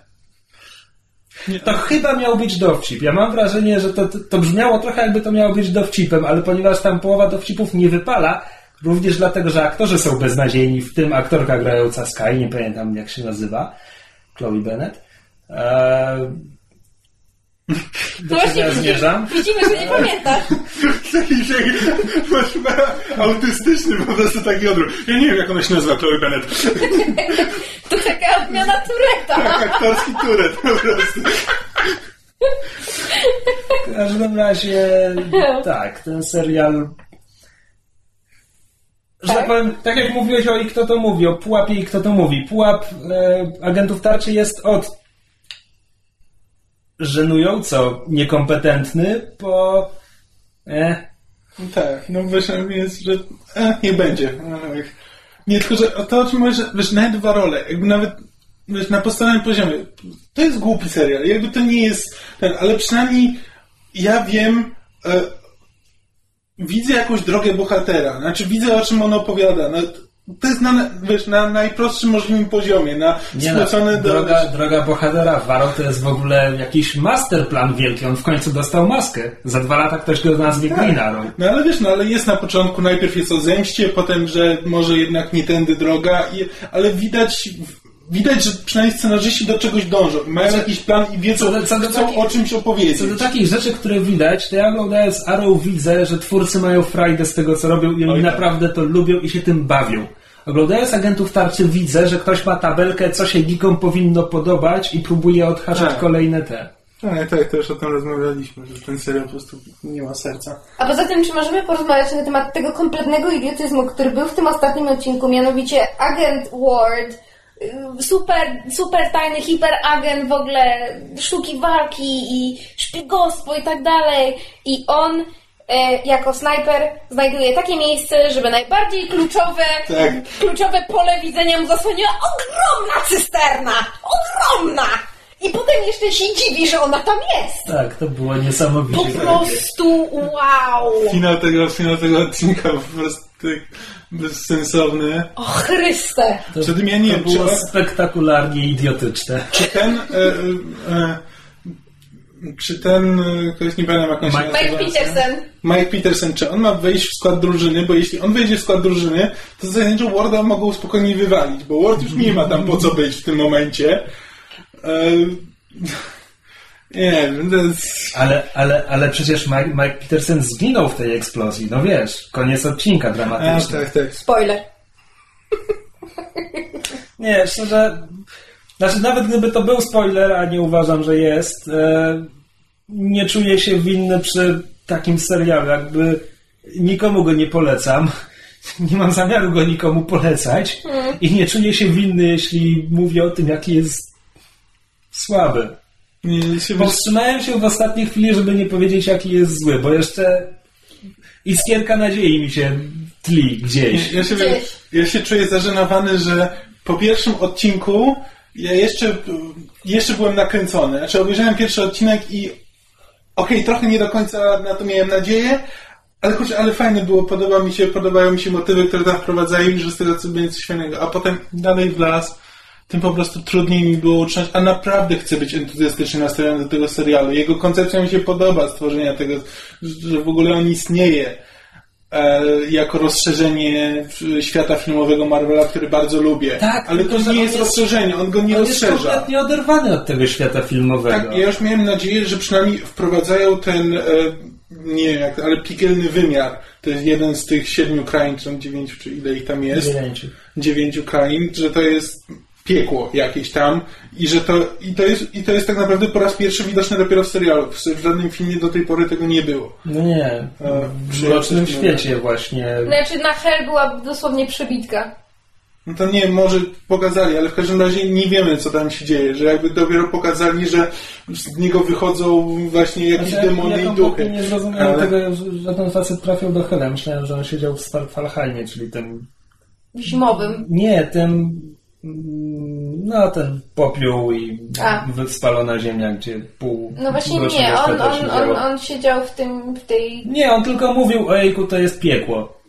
To chyba miał być dowcip. Ja mam wrażenie, że to, to brzmiało trochę jakby to miało być dowcipem, ale ponieważ tam połowa dowcipów nie wypala, również dlatego, że aktorzy są beznadziejni, w tym aktorka grająca Sky, nie pamiętam jak się nazywa, Chloe Bennett. Eee, do No właśnie widzimy, zmierzam? widzimy, że nie pamiętasz. (laughs) Taki się, masz chyba autystyczny po prostu taki odruch. Ja nie wiem jak ona się nazywa, Chloe Bennett. (laughs) To taka odmiana Tureta. Tak, aktorski turet po prostu. W każdym razie, tak, ten serial. Że tak Tak? powiem, tak jak mówiłeś o i kto to mówi, o pułapie i kto to mówi. Pułap e, agentów tarczy jest od żenująco niekompetentny po. E, No Tak, no wiesz, jest, że e, nie będzie. Ech. Nie, tylko, że to, o czym mówisz, wiesz, nawet dwa role, jakby nawet wiesz, na podstawowym poziomie, to jest głupi serial, jakby to nie jest ten, ale przynajmniej ja wiem, e, widzę jakąś drogę bohatera, znaczy widzę o czym on opowiada, no, to jest na, wiesz, na najprostszym możliwym poziomie, na nie no, skrócone do... droga, droga bohatera Varro to jest w ogóle jakiś masterplan wielki. On w końcu dostał maskę. Za dwa lata ktoś go nazwie Arrow. No ale wiesz, no ale jest na początku, najpierw jest o zemście, potem, że może jednak nie tędy droga, i, ale widać, widać, że przynajmniej scenarzyści do czegoś dążą, mają jakiś plan i wiedzą, Co do- co do chcą takich- o czymś opowiedzieć. Co do takich rzeczy, które widać, to ja oglądając Arrow widzę, że twórcy mają frajdę z tego, co robią i oni Oj, tak. naprawdę to lubią i się tym bawią. Oglądając agentów tarczy widzę, że ktoś ma tabelkę, co się geekom powinno podobać i próbuje odhaczać Tak. kolejne te. Tak, tak, to już o tym rozmawialiśmy, że ten serial po prostu nie ma serca. A poza tym, czy możemy porozmawiać na temat tego kompletnego idiotyzmu, który był w tym ostatnim odcinku, mianowicie agent Ward, super, super tajny hiperagent w ogóle, sztuki walki i szpiegostwo i tak dalej. I on e, jako snajper znajduje takie miejsce, żeby najbardziej kluczowe, Tak. kluczowe pole widzenia mu zasłoniła ogromna cysterna! Ogromna! I potem jeszcze się dziwi, że ona tam jest! Tak, to było niesamowicie. Po prostu wow! Finał tego, finał tego odcinka po prostu tak bezsensowny. O Chryste! To, ja nie to czy było spektakularnie idiotyczne. Czy ten, e, e, e, czy ten, e, ktoś nie pamiętam jak on się Mike- nazywa. Peterson. Mike Peterson, czy on ma wejść w skład drużyny, bo jeśli on wejdzie w skład drużyny, to zasadniczo Warda mogą spokojnie wywalić, bo Ward już nie ma tam po co być w tym momencie. E, nie wiem, to jest... Ale, ale, ale przecież Mike, Mike Peterson zginął w tej eksplozji. No wiesz, koniec odcinka A, dramatyczny. tak, tak. Spoiler. (laughs) Nie, szczerze. Znaczy, nawet gdyby to był spoiler, a nie uważam, że jest, e, nie czuję się winny przy takim serialu. Jakby nikomu go nie polecam. (laughs) Nie mam zamiaru go nikomu polecać. I nie czuję się winny, jeśli mówię o tym, jaki jest słaby. Nie, się Powstrzymałem się w ostatniej chwili, żeby nie powiedzieć, jaki jest zły, bo jeszcze iskierka nadziei mi się tli gdzieś. Ja się, Gdzieś. ja się czuję zażenowany, że po pierwszym odcinku ja jeszcze, jeszcze byłem nakręcony. Znaczy obejrzałem pierwszy odcinek i okej, trochę nie do końca na to miałem nadzieję, ale kurczę, ale fajne było, podoba mi się, podobają mi się motywy, które tam wprowadzają i że z tego co będzie coś fajnego. A potem dalej w las, tym po prostu trudniej mi było utrzymać, a naprawdę chcę być entuzjastycznie nastawiony do tego serialu. Jego koncepcja mi się podoba, stworzenia tego, że w ogóle on istnieje e, jako rozszerzenie świata filmowego Marvela, który bardzo lubię. Tak, ale to nie on jest jest- rozszerzenie, on go nie On jest rozszerza. kompletnie oderwany od tego świata filmowego. Tak, ja już miałem nadzieję, że przynajmniej wprowadzają ten, e, nie wiem jak, ale piekielny wymiar. To jest jeden z tych siedmiu krain, czy dziewięciu, czy ile ich tam jest. Dziewięciu. Dziewięciu krain, że to jest piekło jakieś tam i że to, i to jest, i to jest tak naprawdę po raz pierwszy widoczne dopiero w serialu. W, w żadnym filmie do tej pory tego nie było. No nie, E, w Mrocznym Świecie właśnie. Znaczy na Hell była dosłownie przebitka. No to nie, może pokazali, ale w każdym razie nie wiemy, co tam się dzieje, że jakby dopiero pokazali, że z niego wychodzą właśnie jakieś Znaczy, demony ja i duchy. nie zrozumiałem Ale- tego, że ten facet trafił do Hela. Myślałem, że on siedział w Svartalheimie, czyli tym... Zimowym. Nie, tym... mm, No, ten popiół i A. spalona ziemia, gdzie pół... No właśnie nie, on, on, on, on siedział w tym, w tej... Nie, on tylko mówił, ojejku, to jest piekło.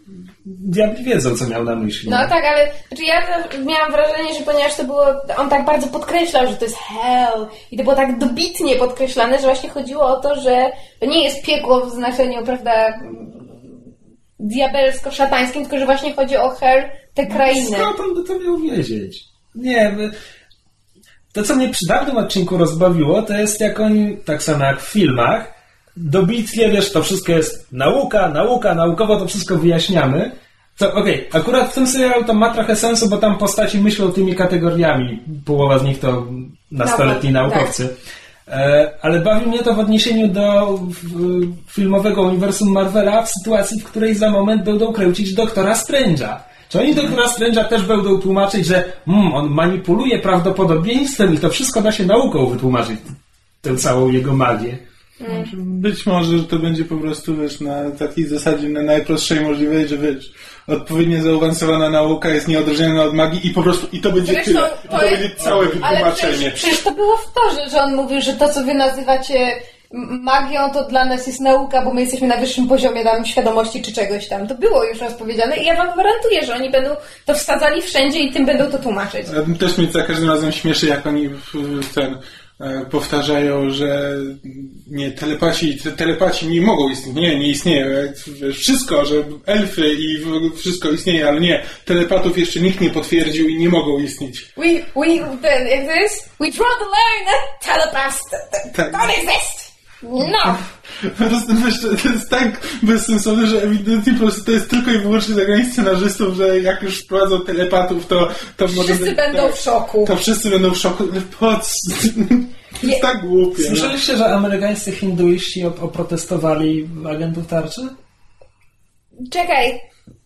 Diabli wiedzą, co miał na myśli. No tak, ale znaczy ja miałam wrażenie, że ponieważ to było, on tak bardzo podkreślał, że to jest hell i to było tak dobitnie podkreślane, że właśnie chodziło o to, że to nie jest piekło w znaczeniu, prawda, diabelsko-szatańskim, tylko że właśnie chodzi o hell, tę krainę. Skąd on by to miał wiedzieć? Nie, to co mnie przy dawnym odcinku rozbawiło, to jest jak oni, tak samo jak w filmach, dobitnie, wiesz, to wszystko jest nauka, nauka, naukowo to wszystko wyjaśniamy. To okej, akurat w tym serialu to ma trochę sensu, bo tam postaci myślą tymi kategoriami. Połowa z nich to nastoletni naukowcy. E, Ale bawi mnie to w odniesieniu do filmowego uniwersum Marvela w sytuacji, w której za moment będą kręcić Doktora Strange'a. Czy oni Doktora Strange'a też będą tłumaczyć, że mm, on manipuluje prawdopodobieństwem i to wszystko da się nauką wytłumaczyć, tę całą jego magię. Być może, że to będzie po prostu, wiesz, na takiej zasadzie, na najprostszej możliwej, że wiesz, odpowiednio zaawansowana nauka jest nieodróżniona od magii i po prostu, i to będzie Zresztą tyle. I to jest- będzie całe Ale wytłumaczenie. przecież, przecież to było w torze, że on mówił, że to, co wy nazywacie magią, to dla nas jest nauka, bo my jesteśmy na wyższym poziomie tam świadomości czy czegoś tam. To było już rozpowiedziane i ja wam gwarantuję, że oni będą to wsadzali wszędzie i tym będą to tłumaczyć. Też mnie za każdym razem śmieszy, jak oni ten e, powtarzają, że nie, telepaci, te- telepaci nie mogą istnieć. Nie, nie istnieją. Wszystko, że elfy i wszystko istnieje, ale nie. Telepatów jeszcze nikt nie potwierdził i nie mogą istnieć. We, we, ten, jak to jest? We draw the line at telepaths that, that Tak. don't exist. No. Po prostu to jest tak bezsensowne, że ewidentnie po prostu to jest tylko i wyłącznie zagranie scenarzystów, że jak już wprowadzą telepatów, to, to może Wszyscy być, będą tak, w szoku. To wszyscy będą w szoku. Po? To jest tak głupie. No. Słyszeliście, że amerykańscy hinduiści op- oprotestowali agentów tarczy? Czekaj.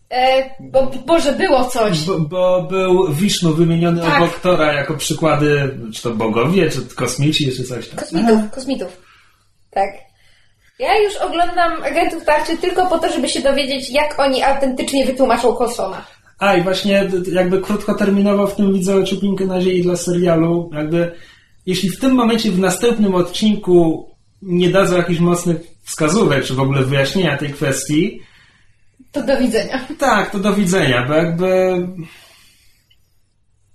E, bo, Boże, było coś. Bo, bo był Wisznu wymieniony Tak. obok Tora jako przykłady, czy to bogowie, czy kosmici, czy coś tam. Kosmitów, kosmitów. Tak. Ja już oglądam agentów tarczy tylko po to, żeby się dowiedzieć, jak oni autentycznie wytłumaczą Colsona. A i właśnie jakby krótkoterminowo w tym widzę ciupinkę nadziei dla serialu. Jakby jeśli w tym momencie w następnym odcinku nie dadzą jakichś mocnych wskazówek, czy w ogóle wyjaśnienia tej kwestii, To do widzenia. tak, to do widzenia, bo jakby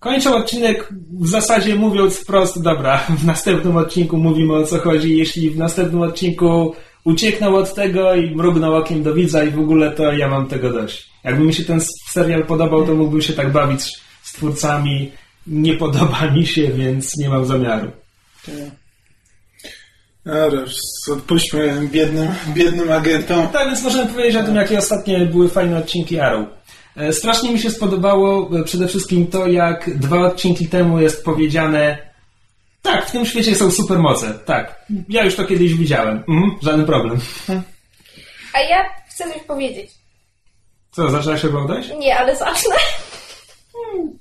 kończę odcinek w zasadzie mówiąc wprost, dobra, (laughs) w następnym odcinku mówimy o co chodzi, jeśli w następnym odcinku ucieknął od tego i mrugnął okiem do widza i w ogóle to ja mam tego dość. Jakby mi się ten serial podobał, to mógłbym się tak bawić z twórcami. Nie podoba (laughs) mi się, więc nie mam zamiaru. Dobra, odpuśćmy biednym, biednym agentom. Tak, więc możemy powiedzieć o tym, jakie ostatnie były fajne odcinki Arrow. E, Strasznie mi się spodobało e, przede wszystkim to, jak dwa odcinki temu jest powiedziane tak, w tym świecie są supermoce. Tak, ja już to kiedyś widziałem. Mhm, żaden problem. A ja chcę coś powiedzieć. Co, zaczyna się oglądać? Nie, ale zacznę. Hmm.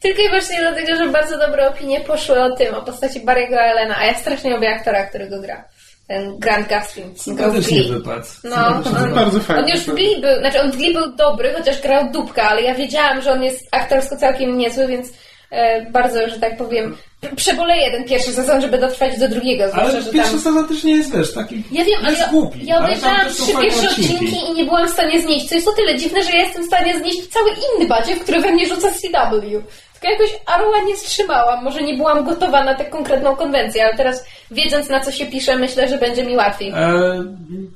Tylko i wyłącznie dlatego, że bardzo dobre opinie poszły o tym, o postaci Barry'ego Allena, a ja strasznie lubię aktora, którego gra. Ten co grał w Sympatycznie Glee. wypadł. No, on, Bardzo fajnie. on już w Glee był, znaczy on w Glee był dobry, chociaż grał dupka, ale ja wiedziałam, że on jest aktorsko całkiem niezły, więc e, bardzo, że tak powiem, przeboleję ten pierwszy sezon, żeby dotrwać do drugiego, zwłaszcza, Ale że pierwszy tam... sezon też nie jest, wiesz, taki... Ja wiem, ale jest ja, głupi. ja obejrzałam też trzy pierwsze odcinki i nie byłam w stanie znieść, co jest o tyle dziwne, że ja jestem w stanie znieść cały inny badziew, który we mnie rzuca CW. Tylko jakoś Arrowa nie wstrzymałam, może nie byłam gotowa na tę konkretną konwencję, ale teraz wiedząc na co się pisze, myślę, że będzie mi łatwiej. E,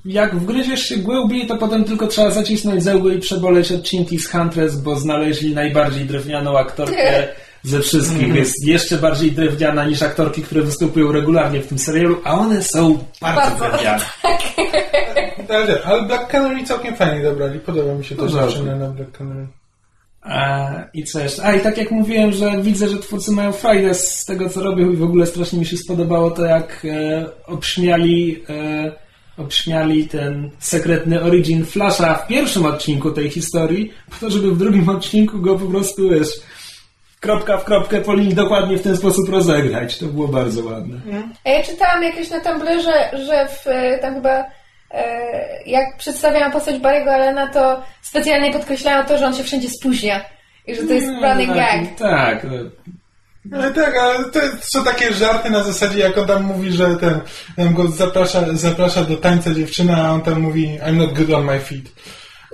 jak wgryziesz się głębiej, to potem tylko trzeba zacisnąć zęby i przeboleć odcinki z Huntress, bo znaleźli najbardziej drewnianą aktorkę (laughs) ze wszystkich. Jest jeszcze bardziej drewniana niż aktorki, które występują regularnie w tym serialu, a one są bardzo, Bardzo. drewniane. (laughs) Ale, ale Black Canary całkiem fajnie dobrali. Podoba mi się to dziewczyna na Black Canary. E, I co jeszcze? A i tak jak mówiłem, że widzę, że twórcy mają frajdę z tego, co robią i w ogóle strasznie mi się spodobało to, jak e, obśmiali, e, obśmiali ten sekretny origin Flasha w pierwszym odcinku tej historii, po to, żeby w drugim odcinku go po prostu, wiesz, kropka w kropkę po linii dokładnie w ten sposób rozegrać. To było bardzo ładne. A ja czytałam jakieś na Tumblrze, że w, e, tam chyba jak przedstawiałam postać Barry'ego Allena, to specjalnie podkreślają to, że on się wszędzie spóźnia. I że to jest running gag. Tak. e, Ale tak, ale to są takie żarty na zasadzie, jak on tam mówi, że ten, ten go zaprasza, zaprasza do tańca dziewczyna, a on tam mówi I'm not good on my feet.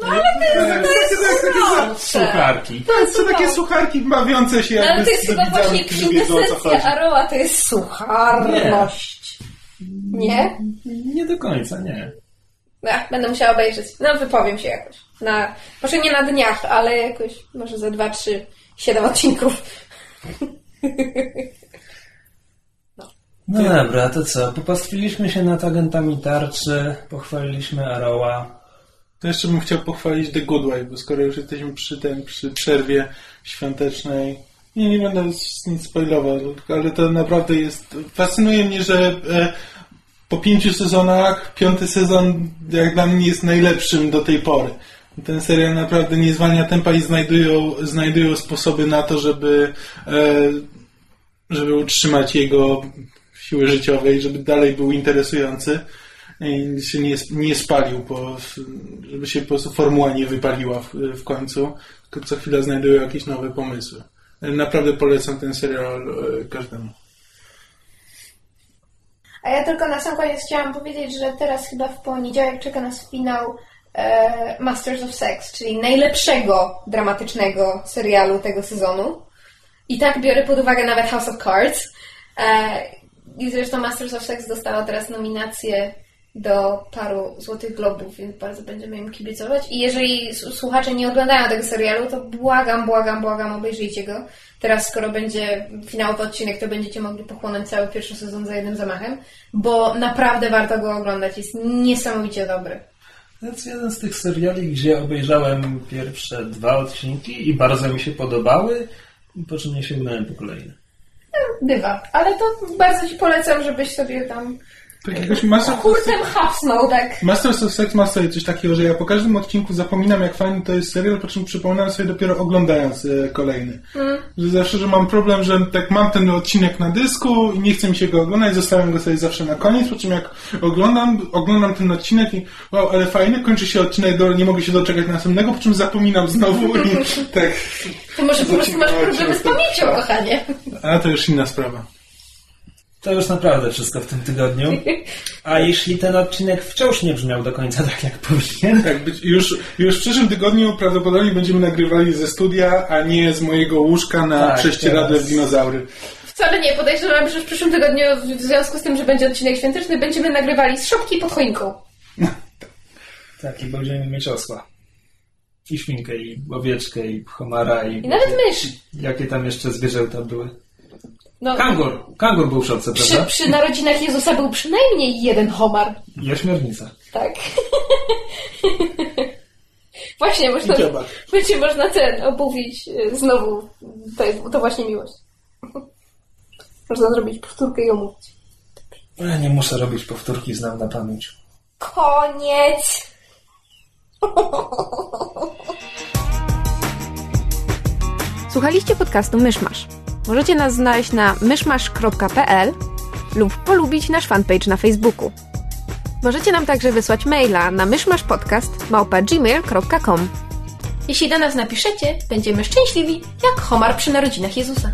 No ale to jest, Sucharki. to są takie sucharki bawiące się No, ale jakby to jest chyba właśnie kwintesencja Aroa, to jest sucharność. Nie? Nie do końca, nie. Ach, będę musiała obejrzeć. No, wypowiem się jakoś. Na, może nie na dniach, ale jakoś, może za dwa, trzy, siedem odcinków. (laughs) No dobra, to co? Popastwiliśmy się nad agentami tarczy, pochwaliliśmy Arrowa. To jeszcze bym chciał pochwalić The Good Wife, bo skoro już jesteśmy przy tym, przy przerwie świątecznej, nie, nie będę nic spoilował, ale to naprawdę jest, fascynuje mnie, że e, po pięciu sezonach, piąty sezon jak dla mnie jest najlepszym do tej pory. Ten serial naprawdę nie zwalnia tempa i znajdują, znajdują sposoby na to, żeby, e, żeby utrzymać jego siły życiowej, żeby dalej był interesujący i się nie, nie spalił, żeby się po prostu formuła nie wypaliła w, w końcu, tylko co chwilę znajdują jakieś nowe pomysły. Naprawdę polecam ten serial e, każdemu. A ja tylko na sam koniec chciałam powiedzieć, że teraz chyba w poniedziałek czeka nas finał e, Masters of Sex, czyli najlepszego dramatycznego serialu tego sezonu. I tak biorę pod uwagę nawet House of Cards. E, I zresztą Masters of Sex dostała teraz nominację do paru Złotych Globów, więc bardzo będziemy im kibicować. I jeżeli słuchacze nie oglądają tego serialu, to błagam, błagam, błagam, obejrzyjcie go. Teraz, skoro będzie finałowy odcinek, to będziecie mogli pochłonąć cały pierwszy sezon za jednym zamachem, bo naprawdę warto go oglądać. Jest niesamowicie dobry. To jest jeden z tych seriali, gdzie obejrzałem pierwsze dwa odcinki i bardzo mi się podobały, po czym nie sięgnąłem po kolejne. Bywa, ale to bardzo Ci polecam, żebyś sobie tam Tak jakoś Masters of, kurtem hapsnął, tak. Masters of Sex ma sobie coś takiego, że ja po każdym odcinku zapominam jak fajny to jest serial, po czym przypominam sobie dopiero oglądając e, kolejny. Że zawsze, że mam problem, że tak mam ten odcinek na dysku i nie chcę mi się go oglądać, zostawiam go sobie zawsze na koniec, po czym jak oglądam, oglądam ten odcinek i wow, ale fajny, kończy się odcinek, do, nie mogę się doczekać następnego, po czym zapominam znowu i (laughs) tak. To może po prostu masz problemy z pamięcią, kochanie. A to już inna sprawa. To już naprawdę wszystko w tym tygodniu. A (laughs) jeśli ten odcinek wciąż nie brzmiał do końca tak, jak powinien, Tak, być, już, już w przyszłym tygodniu prawdopodobnie będziemy nagrywali ze studia, a nie z mojego łóżka na Tak, prześcieradle teraz. w dinozaury. Wcale nie, podejrzewam, że w przyszłym tygodniu, w związku z tym, że będzie odcinek świąteczny, będziemy nagrywali z szopki pod choinką. tak, i będziemy mieć osła. I świnkę, i owieczkę, i homara, i... I nawet mysz. Jakie tam jeszcze zwierzęta były? No, Kangur! Kangur był w szopce, przy, prawda? przy narodzinach Jezusa był przynajmniej jeden homar. I ośmiornica. Tak. (laughs) Właśnie, można, kebab. (laughs) będzie można ten obuwić y, znowu. To, jest, to właśnie miłość. (laughs) Można zrobić powtórkę i omówić. Ja nie muszę robić powtórki, znam na pamięć. Koniec! Słuchaliście podcastu Myszmasz. Możecie nas znaleźć na myszmasz.pl lub polubić nasz fanpage na Facebooku. Możecie nam także wysłać maila na myszmaszpodcast.gmail.com Jeśli do nas napiszecie, będziemy szczęśliwi jak homar przy narodzinach Jezusa.